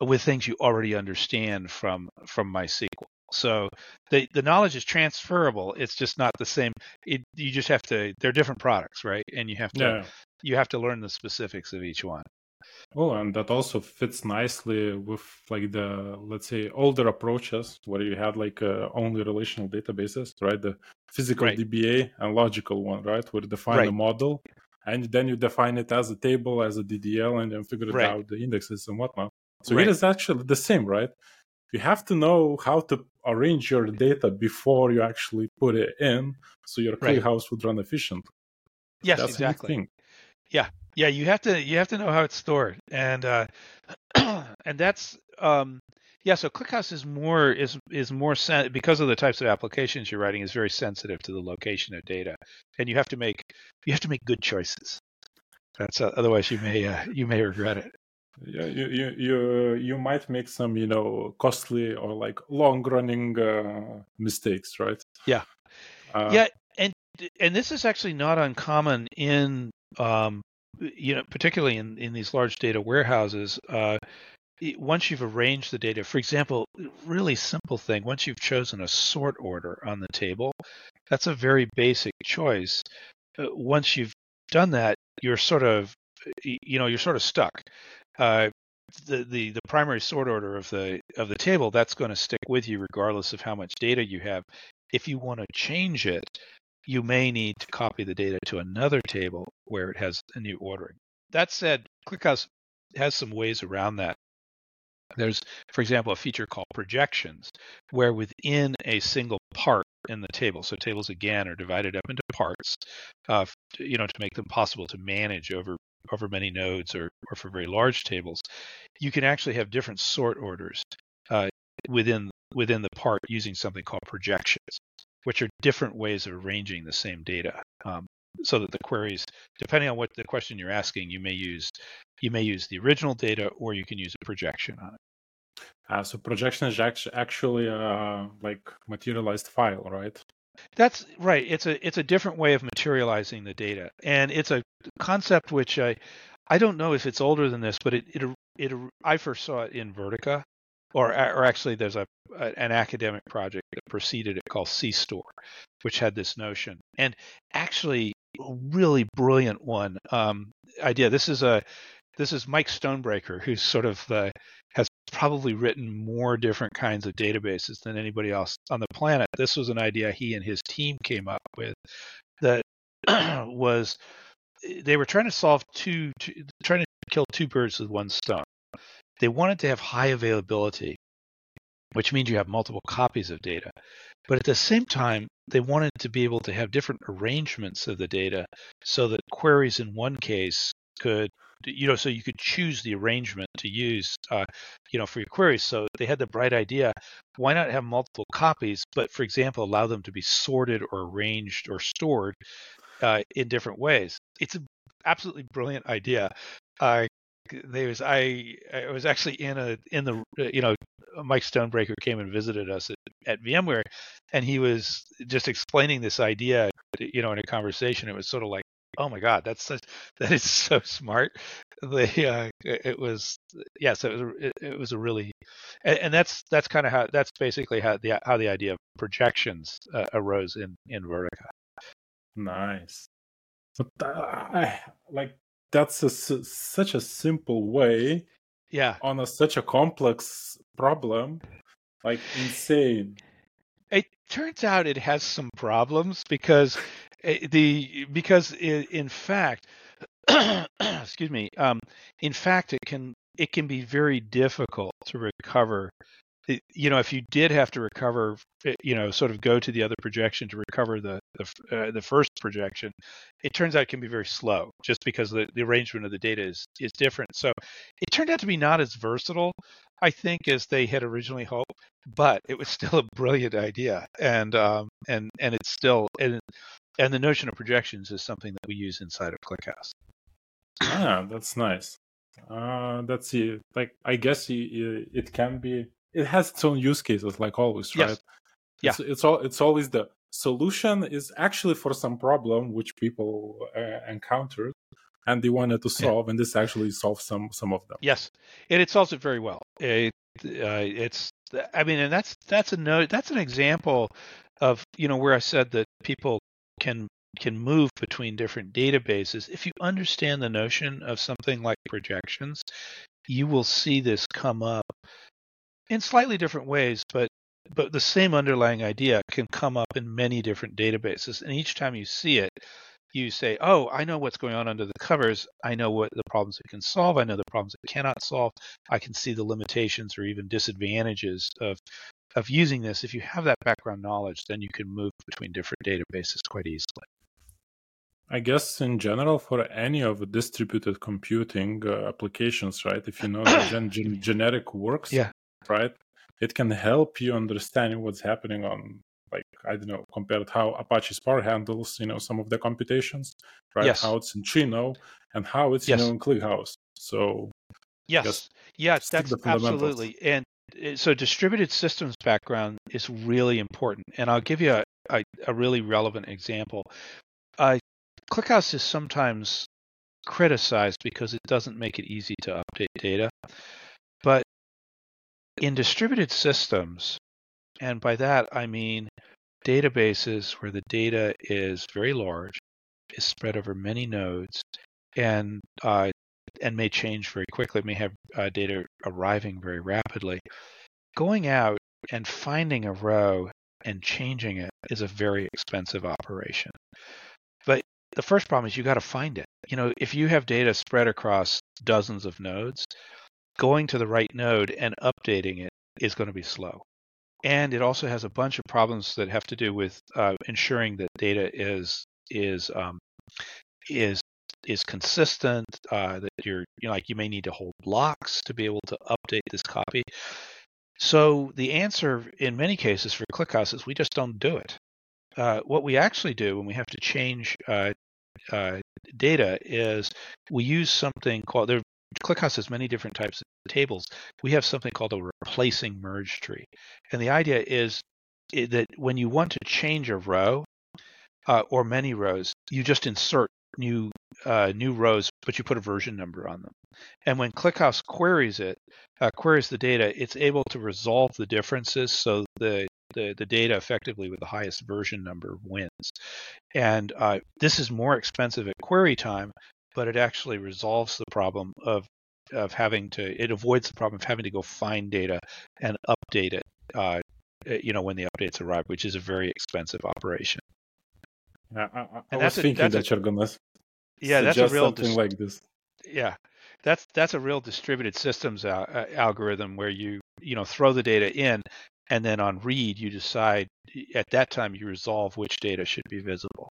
[SPEAKER 2] with things you already understand from from MySQL. So the the knowledge is transferable. It's just not the same. It, you just have to. They're different products, right? And you have to you have to learn the specifics of each one.
[SPEAKER 1] Well, and that also fits nicely with like the let's say older approaches where you had like uh, only relational databases, right? The physical right. DBA and logical one, right? Where you define right. a model and then you define it as a table, as a DDL, and then figure it right. out the indexes and whatnot. So it is actually the same, right? You have to know how to arrange your data before you actually put it in, so your ClickHouse would run efficiently.
[SPEAKER 2] Yes, That's exactly. Yeah, yeah, you have to you have to know how it's stored, and uh, and that's um, yeah. So ClickHouse is more is is more sen- because of the types of applications you're writing is very sensitive to the location of data, and you have to make you have to make good choices. That's uh, otherwise you may uh, you may regret it.
[SPEAKER 1] Yeah, you, you you you might make some you know costly or like long running uh, mistakes, right?
[SPEAKER 2] Yeah, uh, yeah, and and this is actually not uncommon in um, you know, particularly in, in these large data warehouses, uh, once you've arranged the data, for example, really simple thing, once you've chosen a sort order on the table, that's a very basic choice. Uh, once you've done that, you're sort of, you know, you're sort of stuck. Uh, the, the the primary sort order of the of the table that's going to stick with you regardless of how much data you have. If you want to change it, you may need to copy the data to another table where it has a new ordering. That said, ClickHouse has some ways around that. There's, for example, a feature called projections, where within a single part in the table, so tables again are divided up into parts, uh, you know, to make them possible to manage over over many nodes or, or for very large tables, you can actually have different sort orders uh, within within the part using something called projections which are different ways of arranging the same data. Um, so that the queries, depending on what the question you're asking, you may use you may use the original data or you can use a projection on it.
[SPEAKER 1] Uh, so projection is actually a like materialized file, right?
[SPEAKER 2] That's right. It's a it's a different way of materializing the data, and it's a concept which I I don't know if it's older than this, but it it, it I first saw it in Vertica, or or actually there's a, a an academic project that preceded it called CStore, which had this notion, and actually a really brilliant one um, idea. This is a this is Mike Stonebraker, who's sort of the has probably written more different kinds of databases than anybody else on the planet. This was an idea he and his team came up with that was they were trying to solve two, two trying to kill two birds with one stone. They wanted to have high availability, which means you have multiple copies of data. But at the same time, they wanted to be able to have different arrangements of the data so that queries in one case could you know so you could choose the arrangement to use uh, you know for your queries. So they had the bright idea why not have multiple copies but for example allow them to be sorted or arranged or stored uh, in different ways. It's an absolutely brilliant idea. Uh, there was I I was actually in a in the you know Mike Stonebraker came and visited us at, at VMware, and he was just explaining this idea, you know, in a conversation. It was sort of like, oh my god that's such, that is so smart. They uh, it was yes it was it, it was a really and, and that's that's kind of how that's basically how the how the idea of projections uh, arose in in vertica.
[SPEAKER 1] Nice. So uh, like that's a, such a simple way
[SPEAKER 2] yeah
[SPEAKER 1] on a, such a complex problem like insane
[SPEAKER 2] it turns out it has some problems because Eh, the because in fact, excuse me, um, in fact, it can it can be very difficult to recover. You know, if you did have to recover, eh, you know, sort of go to the other projection to recover the the, uh, the first projection, it turns out it can be very slow, just because the, the arrangement of the data is is different. So it turned out to be not as versatile, I think, as they had originally hoped, but it was still a brilliant idea, and um, and and it's still and and the notion of projections is something that we use inside of ClickHouse.
[SPEAKER 1] Ah, that's nice. Uh, that's. Like I guess it can be. It has its own use cases, like always, right? Yes.
[SPEAKER 2] Yeah.
[SPEAKER 1] It's, it's all. It's always the solution is actually for some problem which people uh, encountered and they wanted to solve, yeah. and this actually solves some some of them.
[SPEAKER 2] Yes, and it solves it very well. It, uh, it's. I mean, and that's that's a note. That's an example of you know where I said that people can can move between different databases. If you understand the notion of something like projections, you will see this come up in slightly different ways, but but the same underlying idea can come up in many different databases. And each time you see it, you say, "Oh, I know what's going on under the covers. I know what the problems it can solve. I know the problems it cannot solve. I can see the limitations or even disadvantages of of using this, if you have that background knowledge, then you can move between different databases quite easily.
[SPEAKER 1] I guess in general, for any of the distributed computing uh, applications, right? If you know the gen- gen- generic works,
[SPEAKER 2] yeah.
[SPEAKER 1] Right, it can help you understand what's happening on, like I don't know, compared how Apache Spark handles, you know, some of the computations, right?
[SPEAKER 2] Yes.
[SPEAKER 1] How it's in Trino and how it's yes. you know in ClickHouse. So
[SPEAKER 2] yes, yes, that's absolutely. And Eh, so distributed systems background is really important, and I'll give you a, a, a really relevant example. Uh, ClickHouse is sometimes criticized because it doesn't make it easy to update data, but in distributed systems, and by that I mean databases where the data is very large, is spread over many nodes, and uh, and may change very quickly, may have uh, data arriving very rapidly. Going out and finding a row and changing it is a very expensive operation. But the first problem is you got to find it. You know, if you have data spread across dozens of nodes, going to the right node and updating it is going to be slow. And it also has a bunch of problems that have to do with uh, ensuring that data is is um, is is consistent, uh, that you're you know, like you may need to hold blocks to be able to update this copy. So the answer in many cases for ClickHouse is we just don't do it. Uh, what we actually do when we have to change uh, uh, data is we use something called there. ClickHouse has many different types of tables. We have something called a replacing merge tree, and the idea is that when you want to change a row uh, or many rows, you just insert new uh, new rows, but you put a version number on them. And when ClickHouse queries it, uh, queries the data, it's able to resolve the differences so the the, the data effectively with the highest version number wins. And uh, this is more expensive at query time, but it actually resolves the problem of of having to it avoids the problem of having to go find data and update it uh, you know when the updates arrive which is a very expensive operation.
[SPEAKER 1] Yeah, I, I, I was thinking a, that a, you're gonna
[SPEAKER 2] yeah that's a real
[SPEAKER 1] something like this.
[SPEAKER 2] yeah that's that's a real distributed systems al- uh, algorithm where you you know throw the data in and then on read you decide at that time you resolve which data should be visible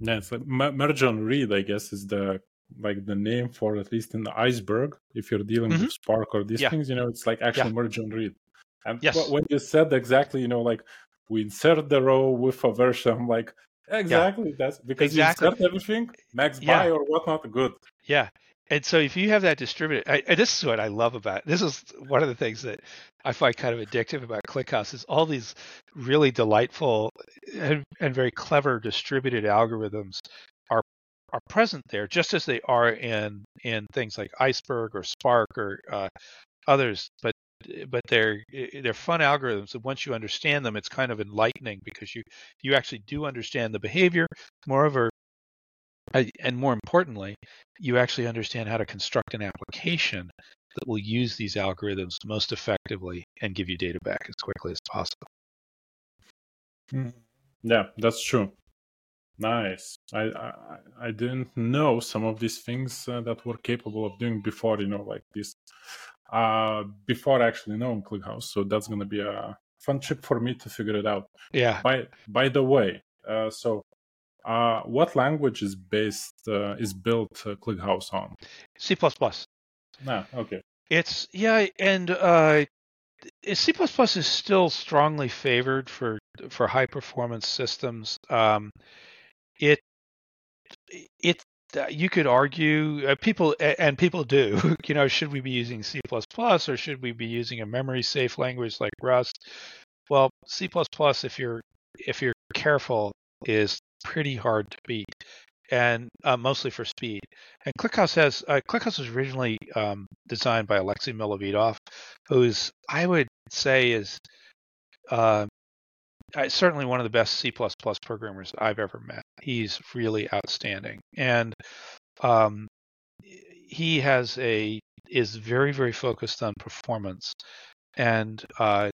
[SPEAKER 1] yeah, it's like merge on read, I guess, is the like the name for at least in the iceberg. If you're dealing mm-hmm. with Spark or these yeah. things, you know, it's like actual yeah. merge on read. And yes. when you said exactly, you know, like we insert the row with a version, I'm like, exactly. Yeah. That's because exactly. you insert everything, max by or whatnot, good.
[SPEAKER 2] Yeah. And so if you have that distributed, I, this is what I love about it. This is one of the things that I find kind of addictive about ClickHouse is all these really delightful and, and very clever distributed algorithms are are present there, just as they are in in things like Iceberg or Spark or uh, others. But but they're they're fun algorithms and once you understand them it's kind of enlightening because you you actually do understand the behavior moreover and more importantly, you actually understand how to construct an application that will use these algorithms most effectively and give you data back as quickly as possible.
[SPEAKER 1] Hmm. Yeah, that's true. Nice. I, I, I didn't know some of these things uh, that were capable of doing before. You know, like this, uh, before actually knowing ClickHouse. So that's gonna be a fun trip for me to figure it out.
[SPEAKER 2] Yeah.
[SPEAKER 1] By by the way, uh, so uh, what language is based uh, is built uh, ClickHouse on?
[SPEAKER 2] C++.
[SPEAKER 1] Ah, okay.
[SPEAKER 2] It's yeah, and uh, C++ is still strongly favored for for high performance systems. Um, it it you could argue uh, people and people do you know should we be using c++ or should we be using a memory safe language like rust well c++ if you're if you're careful is pretty hard to beat, and uh, mostly for speed. And ClickHouse has uh, ClickHouse was originally um, designed by Alexei Milovidov, who's I would say is uh, certainly one of the best C++ programmers I've ever met. He's really outstanding, and um, he has a is very very focused on performance, and uh,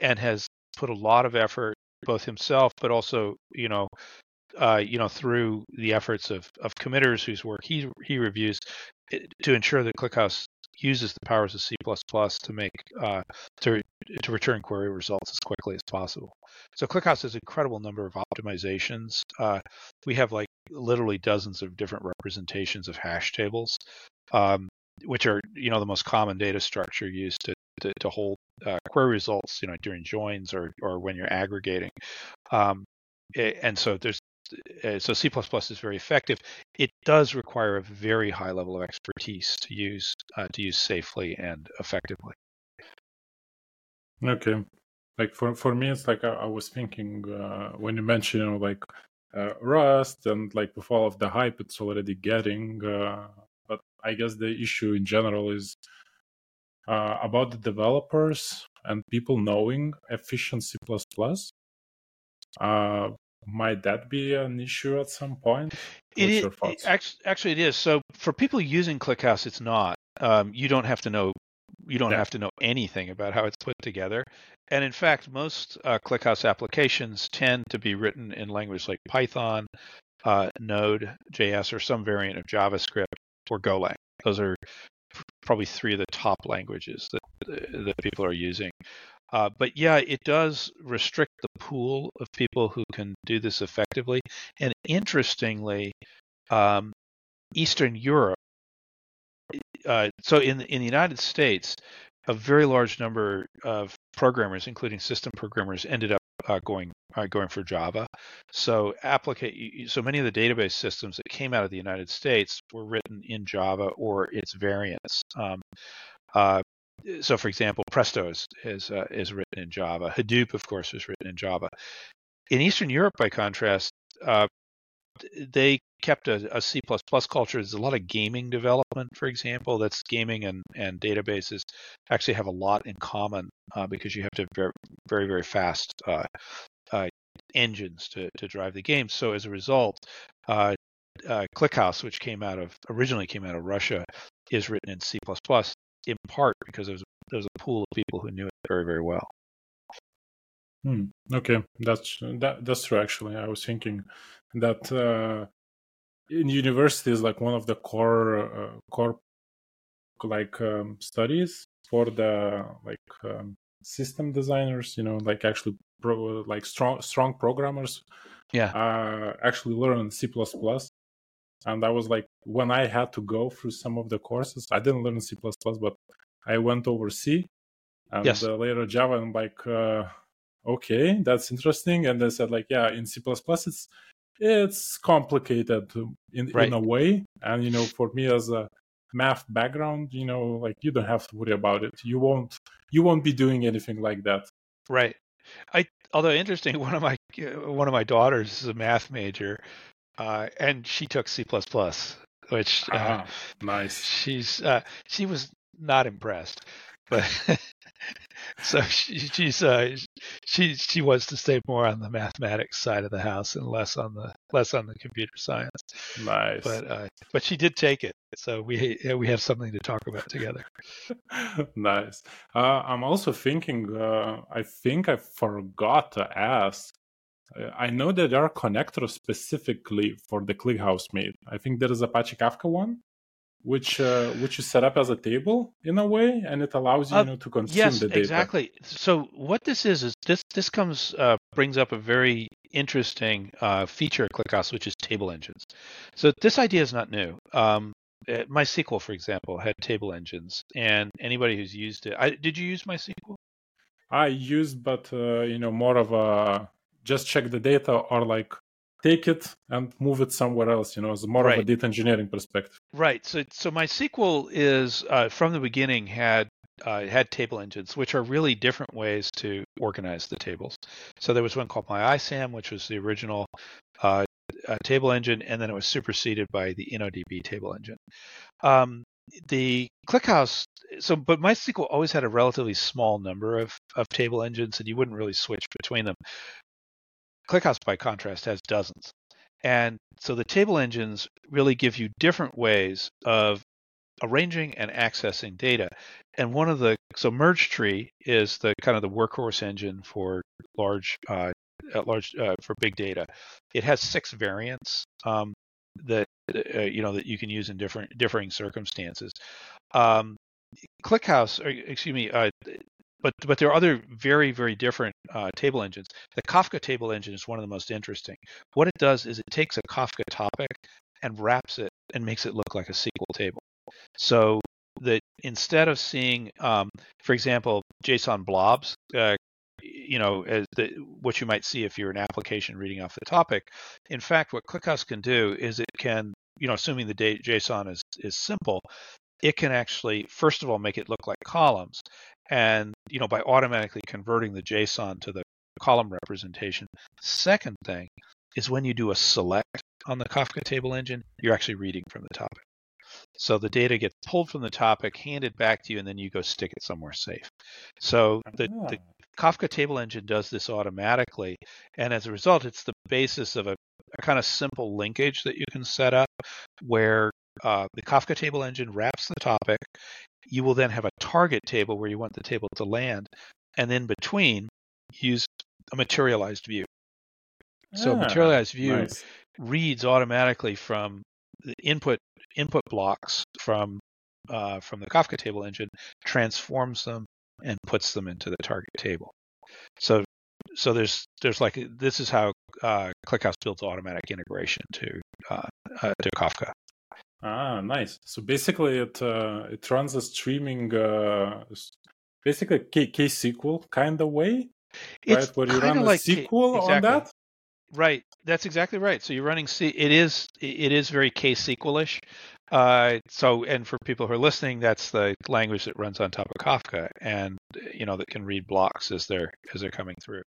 [SPEAKER 2] and has put a lot of effort both himself but also you know uh, you know, through the efforts of, of committers whose work he he reviews, to ensure that ClickHouse uses the powers of C++ to make uh, to to return query results as quickly as possible. So ClickHouse has an incredible number of optimizations. Uh, we have like literally dozens of different representations of hash tables, um, which are you know the most common data structure used to to, to hold uh, query results, you know, during joins or or when you're aggregating. Um, and so there's uh, so C++ is very effective. It does require a very high level of expertise to use uh, to use safely and effectively.
[SPEAKER 1] Okay, like for for me, it's like I, I was thinking uh, when you mentioned you know, like uh, Rust and like with all of the hype it's already getting, uh, but I guess the issue in general is about the developers and people knowing efficient C++. Might that be an issue at some point?
[SPEAKER 2] What's it, it, actually, it is. So for people using ClickHouse, it's not. Um, you don't have to know. You don't yeah. have to know anything about how it's put together. And in fact, most uh, ClickHouse applications tend to be written in language like Python, uh, Node, JS, or some variant of JavaScript or Golang. Those are probably three of the top languages that that people are using. Uh, but yeah, it does restrict the pool of people who can do this effectively. And interestingly, um, Eastern Europe, uh, so in in the United States, a very large number of programmers, including system programmers, ended up uh, going uh, going for Java. So applicate so many of the database systems that came out of the United States were written in Java or its variants. Um, uh, so, for example, Presto is is, uh, is written in Java. Hadoop, of course, was written in Java. In Eastern Europe, by contrast, uh, they kept a, a C++ culture. There's a lot of gaming development, for example. That's gaming and, and databases actually have a lot in common uh, because you have to very, very, very fast uh, uh, engines to, to drive the game. So as a result, uh, ClickHouse, which came out of originally came out of Russia, is written in C++ in part because there's there's a pool of people who knew it very very well.
[SPEAKER 1] Hmm. Okay, that's that that's true. Actually, I was thinking that uh, in universities, like one of the core uh, core like um, studies for the like um, system designers, you know, like actually pro, like strong strong programmers,
[SPEAKER 2] yeah,
[SPEAKER 1] uh, actually learn C++. And I was like, when I had to go through some of the courses, I didn't learn C++, but I went over C and
[SPEAKER 2] yes.
[SPEAKER 1] uh, later Java. And like, uh, okay, that's interesting. And they said like, yeah, in C++ it's it's complicated in
[SPEAKER 2] right.
[SPEAKER 1] in a way. And you know, for me as a math background, you know, like you don't have to worry about it. You won't you won't be doing anything like that.
[SPEAKER 2] Right. I although interesting, one of my one of my daughters is a math major, uh, and she took C++, which uh,
[SPEAKER 1] ah, nice.
[SPEAKER 2] She's uh, she was not impressed, but so she, she's uh, she she wants to stay more on the mathematics side of the house and less on the less on the computer science.
[SPEAKER 1] Nice,
[SPEAKER 2] but uh, but she did take it, so we we have something to talk about together.
[SPEAKER 1] nice. Uh, I'm also thinking. Uh, I think I forgot to ask. I know that there are connectors specifically for the ClickHouse made. I think there is Apache Kafka one which uh, which is set up as a table in a way, and it allows you, uh, you know, to consume
[SPEAKER 2] yes,
[SPEAKER 1] the data.
[SPEAKER 2] Yes, exactly. So what this is is this this comes uh, brings up a very interesting uh, feature of ClickHouse, which is table engines. So this idea is not new. Um, uh, MySQL, for example, had table engines, and anybody who's used it, I, did you use MySQL?
[SPEAKER 1] I used, but uh, you know, more of a just check the data or like take it and move it somewhere else you know as more right. of a data engineering perspective
[SPEAKER 2] right so so mysql is uh, from the beginning had uh, had table engines which are really different ways to organize the tables so there was one called myisam which was the original uh, uh table engine and then it was superseded by the InnoDB table engine um, the ClickHouse, so but MySQL always had a relatively small number of, of table engines, and you wouldn't really switch between them. ClickHouse, by contrast, has dozens. And so the table engines really give you different ways of arranging and accessing data. And one of the so merge tree is the kind of the workhorse engine for large uh, large uh, for big data. It has six variants um, that uh, you know that you can use in different differing circumstances. Um, ClickHouse, or, excuse me, uh, but but there are other very very different uh, table engines. The Kafka table engine is one of the most interesting. What it does is it takes a Kafka topic and wraps it and makes it look like a SQL table. So that instead of seeing, um, for example, JSON blobs, uh, you know, as the, what you might see if you're an application reading off the topic, in fact, what ClickHouse can do is it can, you know, assuming the JSON is is simple, it can actually first of all make it look like columns and you know by automatically converting the JSON to the column representation. Second thing is when you do a select on the Kafka table engine, you're actually reading from the topic. So the data gets pulled from the topic, handed back to you, and then you go stick it somewhere safe. So the, the ah. Kafka table engine does this automatically, and as a result, it's the basis of a, a kind of simple linkage that you can set up where uh, the Kafka table engine wraps the topic. You will then have a target table where you want the table to land, and in between, use a materialized view. So ah, materialized view nice. reads automatically from the input input blocks from uh, from the Kafka table engine, transforms them, and puts them into the target table. So so there's there's like this is how uh, ClickHouse builds automatic integration to uh, uh, to Kafka.
[SPEAKER 1] Ah, nice. So basically, it uh, it runs a streaming, uh, basically K- KSQL kind of way, right?
[SPEAKER 2] It's
[SPEAKER 1] Where you run a
[SPEAKER 2] like K-
[SPEAKER 1] SQL on that.
[SPEAKER 2] Right. That's exactly right. So you're running C. It is it is very KSQL-ish. Uh, so and for people who are listening, that's the language that runs on top of Kafka, and you know that can read blocks as they're as they're coming through.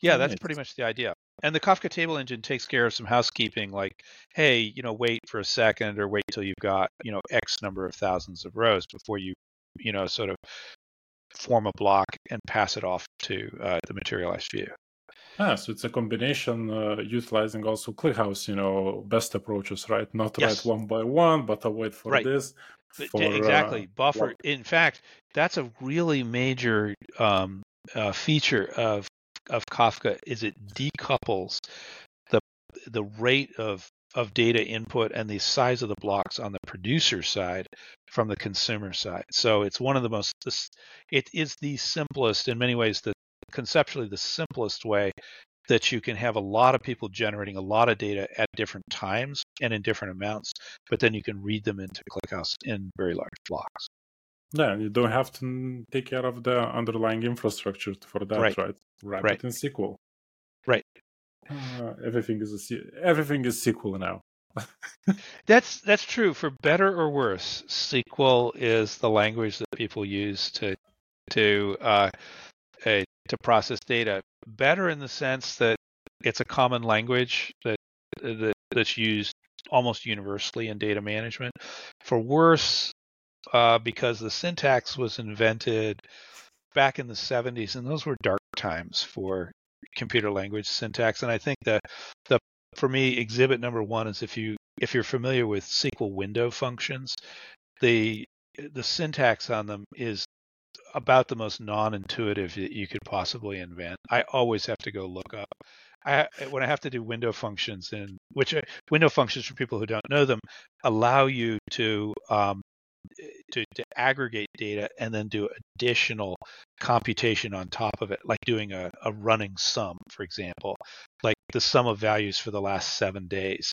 [SPEAKER 2] Yeah, that's pretty much the idea. And the Kafka table engine takes care of some housekeeping, like hey, you know, wait for a second or wait till you've got you know X number of thousands of rows before you you know sort of form a block and pass it off to uh, the materialized view.
[SPEAKER 1] Ah, so it's a combination uh, utilizing also ClickHouse, you know, best approaches, right? Not
[SPEAKER 2] Yes.
[SPEAKER 1] write one by one, but I wait for
[SPEAKER 2] Right.
[SPEAKER 1] this. For,
[SPEAKER 2] exactly.
[SPEAKER 1] uh,
[SPEAKER 2] Buffer. In fact, that's a really major um, uh, feature of of Kafka is it decouples the the rate of of data input and the size of the blocks on the producer side from the consumer side. So it's one of the most it is the simplest in many ways the conceptually the simplest way that you can have a lot of people generating a lot of data at different times and in different amounts, but then you can read them into ClickHouse in very large blocks.
[SPEAKER 1] Yeah, you don't have to take care of the underlying infrastructure for that,
[SPEAKER 2] Right.
[SPEAKER 1] right? Wrap
[SPEAKER 2] Right.
[SPEAKER 1] it in SQL.
[SPEAKER 2] Right.
[SPEAKER 1] Uh, everything is a everything is SQL now.
[SPEAKER 2] That's that's true for better or worse. SQL is the language that people use to to uh, uh, to process data. Better in the sense that it's a common language that that that's used almost universally in data management. For worse, uh, because the syntax was invented back in the 70s, and those were dark times for computer language syntax. And I think the the for me exhibit number one is if you if you're familiar with SQL window functions, the the syntax on them is about the most non-intuitive that you could possibly invent. I always have to go look up. I when I have to do window functions in which uh, window functions for people who don't know them allow you to um, to, to aggregate data and then do additional computation on top of it, like doing a, a running sum, for example, like the sum of values for the last seven days,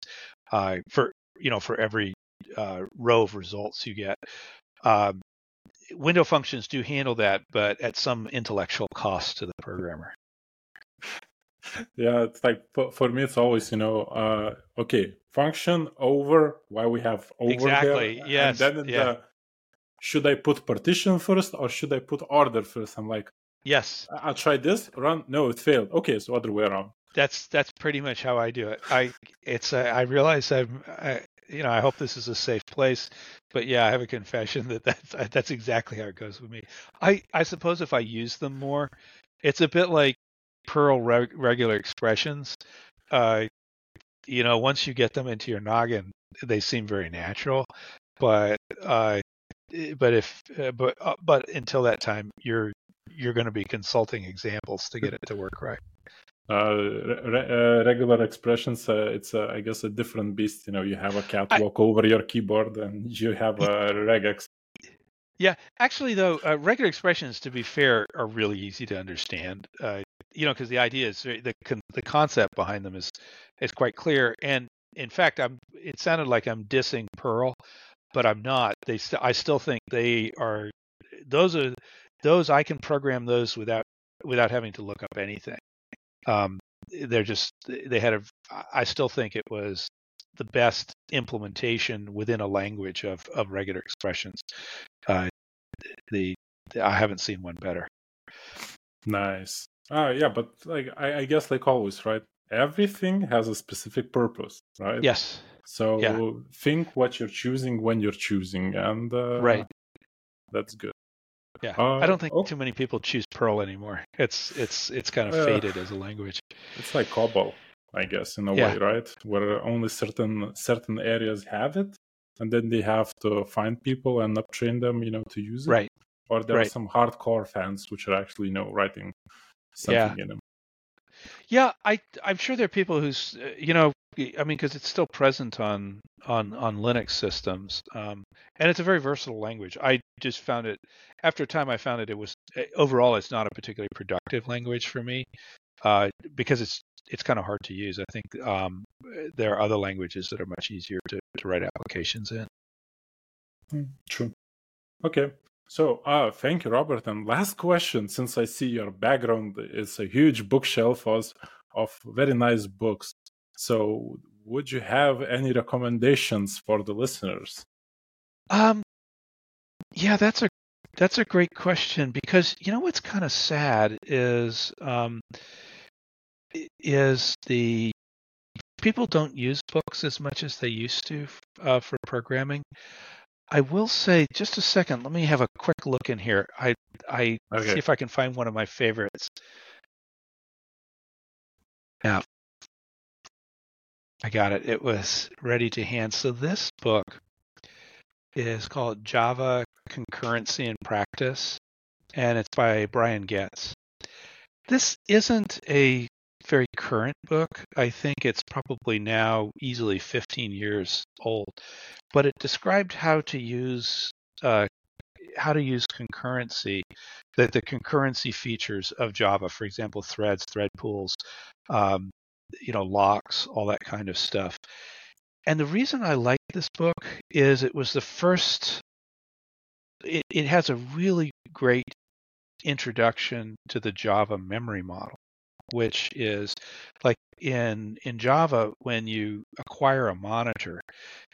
[SPEAKER 2] uh, for you know for every uh, row of results you get. Um, window functions do handle that, but at some intellectual cost to the programmer.
[SPEAKER 1] Yeah, it's like for, for me, it's always you know, uh, okay, function over. Why we have over
[SPEAKER 2] Exactly, yes,
[SPEAKER 1] And then
[SPEAKER 2] yeah.
[SPEAKER 1] the should I put partition first or should I put order first? I'm like,
[SPEAKER 2] Yes,
[SPEAKER 1] I- I'll try this. Run. No, it failed. Okay, so other way around.
[SPEAKER 2] that's that's pretty much how I do it. I it's uh, I realize I'm I, you know I hope this is a safe place, but yeah, I have a confession that that's that's exactly how it goes with me. I I suppose if I use them more, it's a bit like Perl reg- regular expressions. Uh, you know, once you get them into your noggin, they seem very natural, but uh, but if uh, but uh, but until that time, you're you're going to be consulting examples to get it to work right.
[SPEAKER 1] Uh, re- uh, regular expressions. Uh, it's uh, I guess a different beast. You know, you have a cat
[SPEAKER 2] I-
[SPEAKER 1] walk over your keyboard, and you have a regex.
[SPEAKER 2] Yeah, actually, though, uh, regular expressions, to be fair, are really easy to understand. Uh, you know, because the idea is the con- the concept behind them is is quite clear. And in fact, I'm. It sounded like I'm dissing Perl, but I'm not. They. St- I still think they are. Those are those. I can program those without without having to look up anything. Um, they're just. They had a. I still think it was the best implementation within a language of of regular expressions. Uh, the I haven't seen one better.
[SPEAKER 1] Nice. Ah, yeah, but like I, I guess like always, right? Everything has a specific purpose, right?
[SPEAKER 2] Yes.
[SPEAKER 1] So
[SPEAKER 2] Yeah.
[SPEAKER 1] think what you're choosing when you're choosing, and uh,
[SPEAKER 2] Right.
[SPEAKER 1] That's good.
[SPEAKER 2] Yeah.
[SPEAKER 1] Uh,
[SPEAKER 2] I don't think
[SPEAKER 1] oh.
[SPEAKER 2] too many people choose Perl anymore. It's it's it's kind of
[SPEAKER 1] Uh,
[SPEAKER 2] faded as a language.
[SPEAKER 1] It's like COBOL, I guess, in a
[SPEAKER 2] Yeah.
[SPEAKER 1] way, right? Where only certain certain areas have it, and then they have to find people and uptrain them, you know, to use it.
[SPEAKER 2] Right.
[SPEAKER 1] Or there are some hardcore fans which are actually, you know, writing something in them.
[SPEAKER 2] Yeah, I I'm sure there are people who's uh, you know I mean because it's still present on on on Linux systems, um, and it's a very versatile language. I just found it after a time I found it it was uh, overall it's not a particularly productive language for me uh, because it's it's kind of hard to use. I think um, there are other languages that are much easier to, to write applications in.
[SPEAKER 1] Mm, True. Okay. So, uh, thank you, Robert. And last question, since I see your background is a huge bookshelf of, of very nice books. So, would you have any recommendations for the listeners?
[SPEAKER 2] Um, yeah, that's a that's a great question because you know what's kind of sad is um, is the people don't use books as much as they used to uh, for programming. I will say, just a second. Let me have a quick look in here. I I okay. see if I can find one of my favorites. Yeah, I got it. It was ready to hand. So this book is called Java Concurrency in Practice, and it's by Brian Goetz. This isn't a very current book. I think it's probably now easily 15 years old, but it described how to use uh, how to use concurrency, that the concurrency features of Java, for example, threads, thread pools, um, you know, locks, all that kind of stuff. And the reason I like this book is it was the first, it, it has a really great introduction to the Java memory model, which is like in in Java when you acquire a monitor,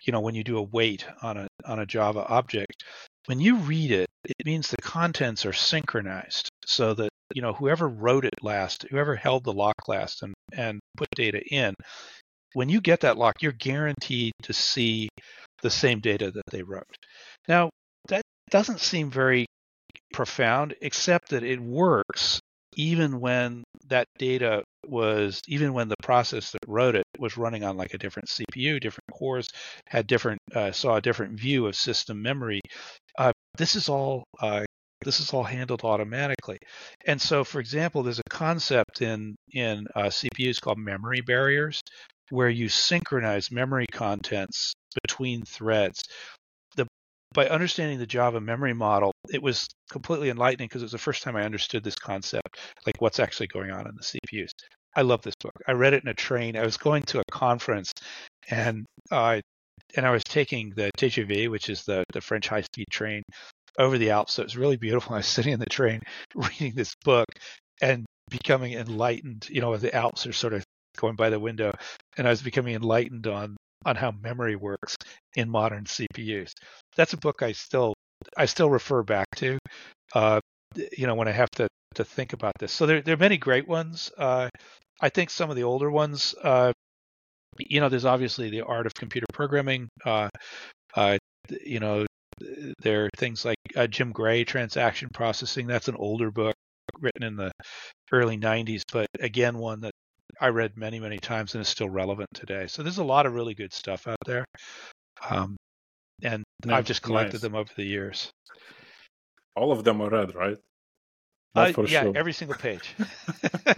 [SPEAKER 2] you know, when you do a wait on a on a Java object, when you read it, it means the contents are synchronized so that you know whoever wrote it last, whoever held the lock last and and put data in, when you get that lock, you're guaranteed to see the same data that they wrote. Now, that doesn't seem very profound, except that it works even when that data was, even when the process that wrote it was running on like a different CPU, different cores, had different, uh, saw a different view of system memory. Uh, this is all uh, this is all handled automatically. And so, for example, there's a concept in in uh, CPUs called memory barriers, where you synchronize memory contents between threads. By understanding the Java memory model, it was completely enlightening because it was the first time I understood this concept, like what's actually going on in the CPUs. I love this book. I read it in a train. I was going to a conference, and uh, and I was taking the TGV, which is the the French high speed train, over the Alps. So it was really beautiful. I was sitting in the train reading this book and becoming enlightened. You know, the Alps are sort of going by the window, and I was becoming enlightened on on how memory works in modern CPUs. That's a book I still I still refer back to. Uh, you know, when I have to to think about this. So there there are many great ones. Uh, I think some of the older ones. Uh, you know, there's obviously the art of computer programming. Uh, uh, you know, there are things like uh, Jim Gray transaction processing. That's an older book written in the early 90s, but again, one that I read many, many times and is still relevant today. So there's a lot of really good stuff out there. Um, and nice, I've just collected nice. them over the years.
[SPEAKER 1] All of them are read, right?
[SPEAKER 2] Uh, yeah, sure. every single page.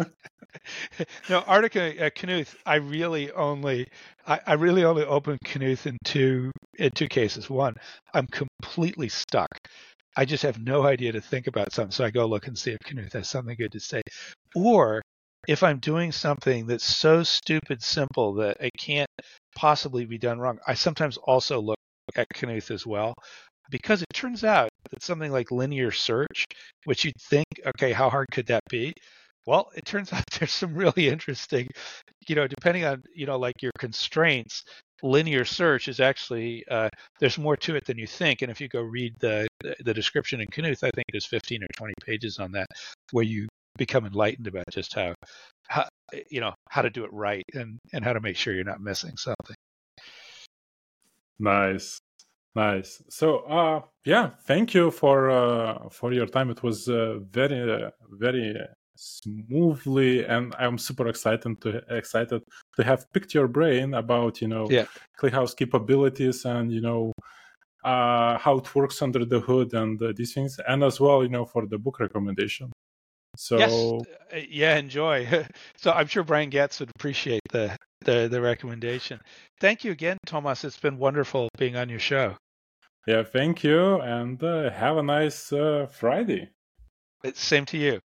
[SPEAKER 2] no, Arctic uh, Knuth, I really only, I, I, really only open Knuth in two in two cases. One, I'm completely stuck. I just have no idea to think about something, so I go look and see if Knuth has something good to say. Or if I'm doing something that's so stupid simple that it can't possibly be done wrong, I sometimes also look at Knuth as well because it turns out that something like linear search, which you'd think, okay, how hard could that be? Well, it turns out there's some really interesting, you know, depending on, you know, like your constraints, linear search is actually uh, there's more to it than you think. And if you go read the the description in Knuth, I think there's 15 or 20 pages on that where you become enlightened about just how, how you know how to do it right and and how to make sure you're not missing something.
[SPEAKER 1] Nice. Nice. So, uh, yeah, thank you for uh, for your time. It was uh, very, uh, very smoothly, and I'm super excited to excited to have picked your brain about you know
[SPEAKER 2] yeah.
[SPEAKER 1] ClickHouse capabilities and you know uh, how it works under the hood and uh, these things, and as well you know for the book recommendation. So
[SPEAKER 2] yes. Uh, yeah, enjoy. so I'm sure Brian Goetz would appreciate the the the recommendation. Thank you again, Thomas. It's been wonderful being on your show.
[SPEAKER 1] Yeah, thank you, and uh, have a nice uh, Friday.
[SPEAKER 2] It's same to you.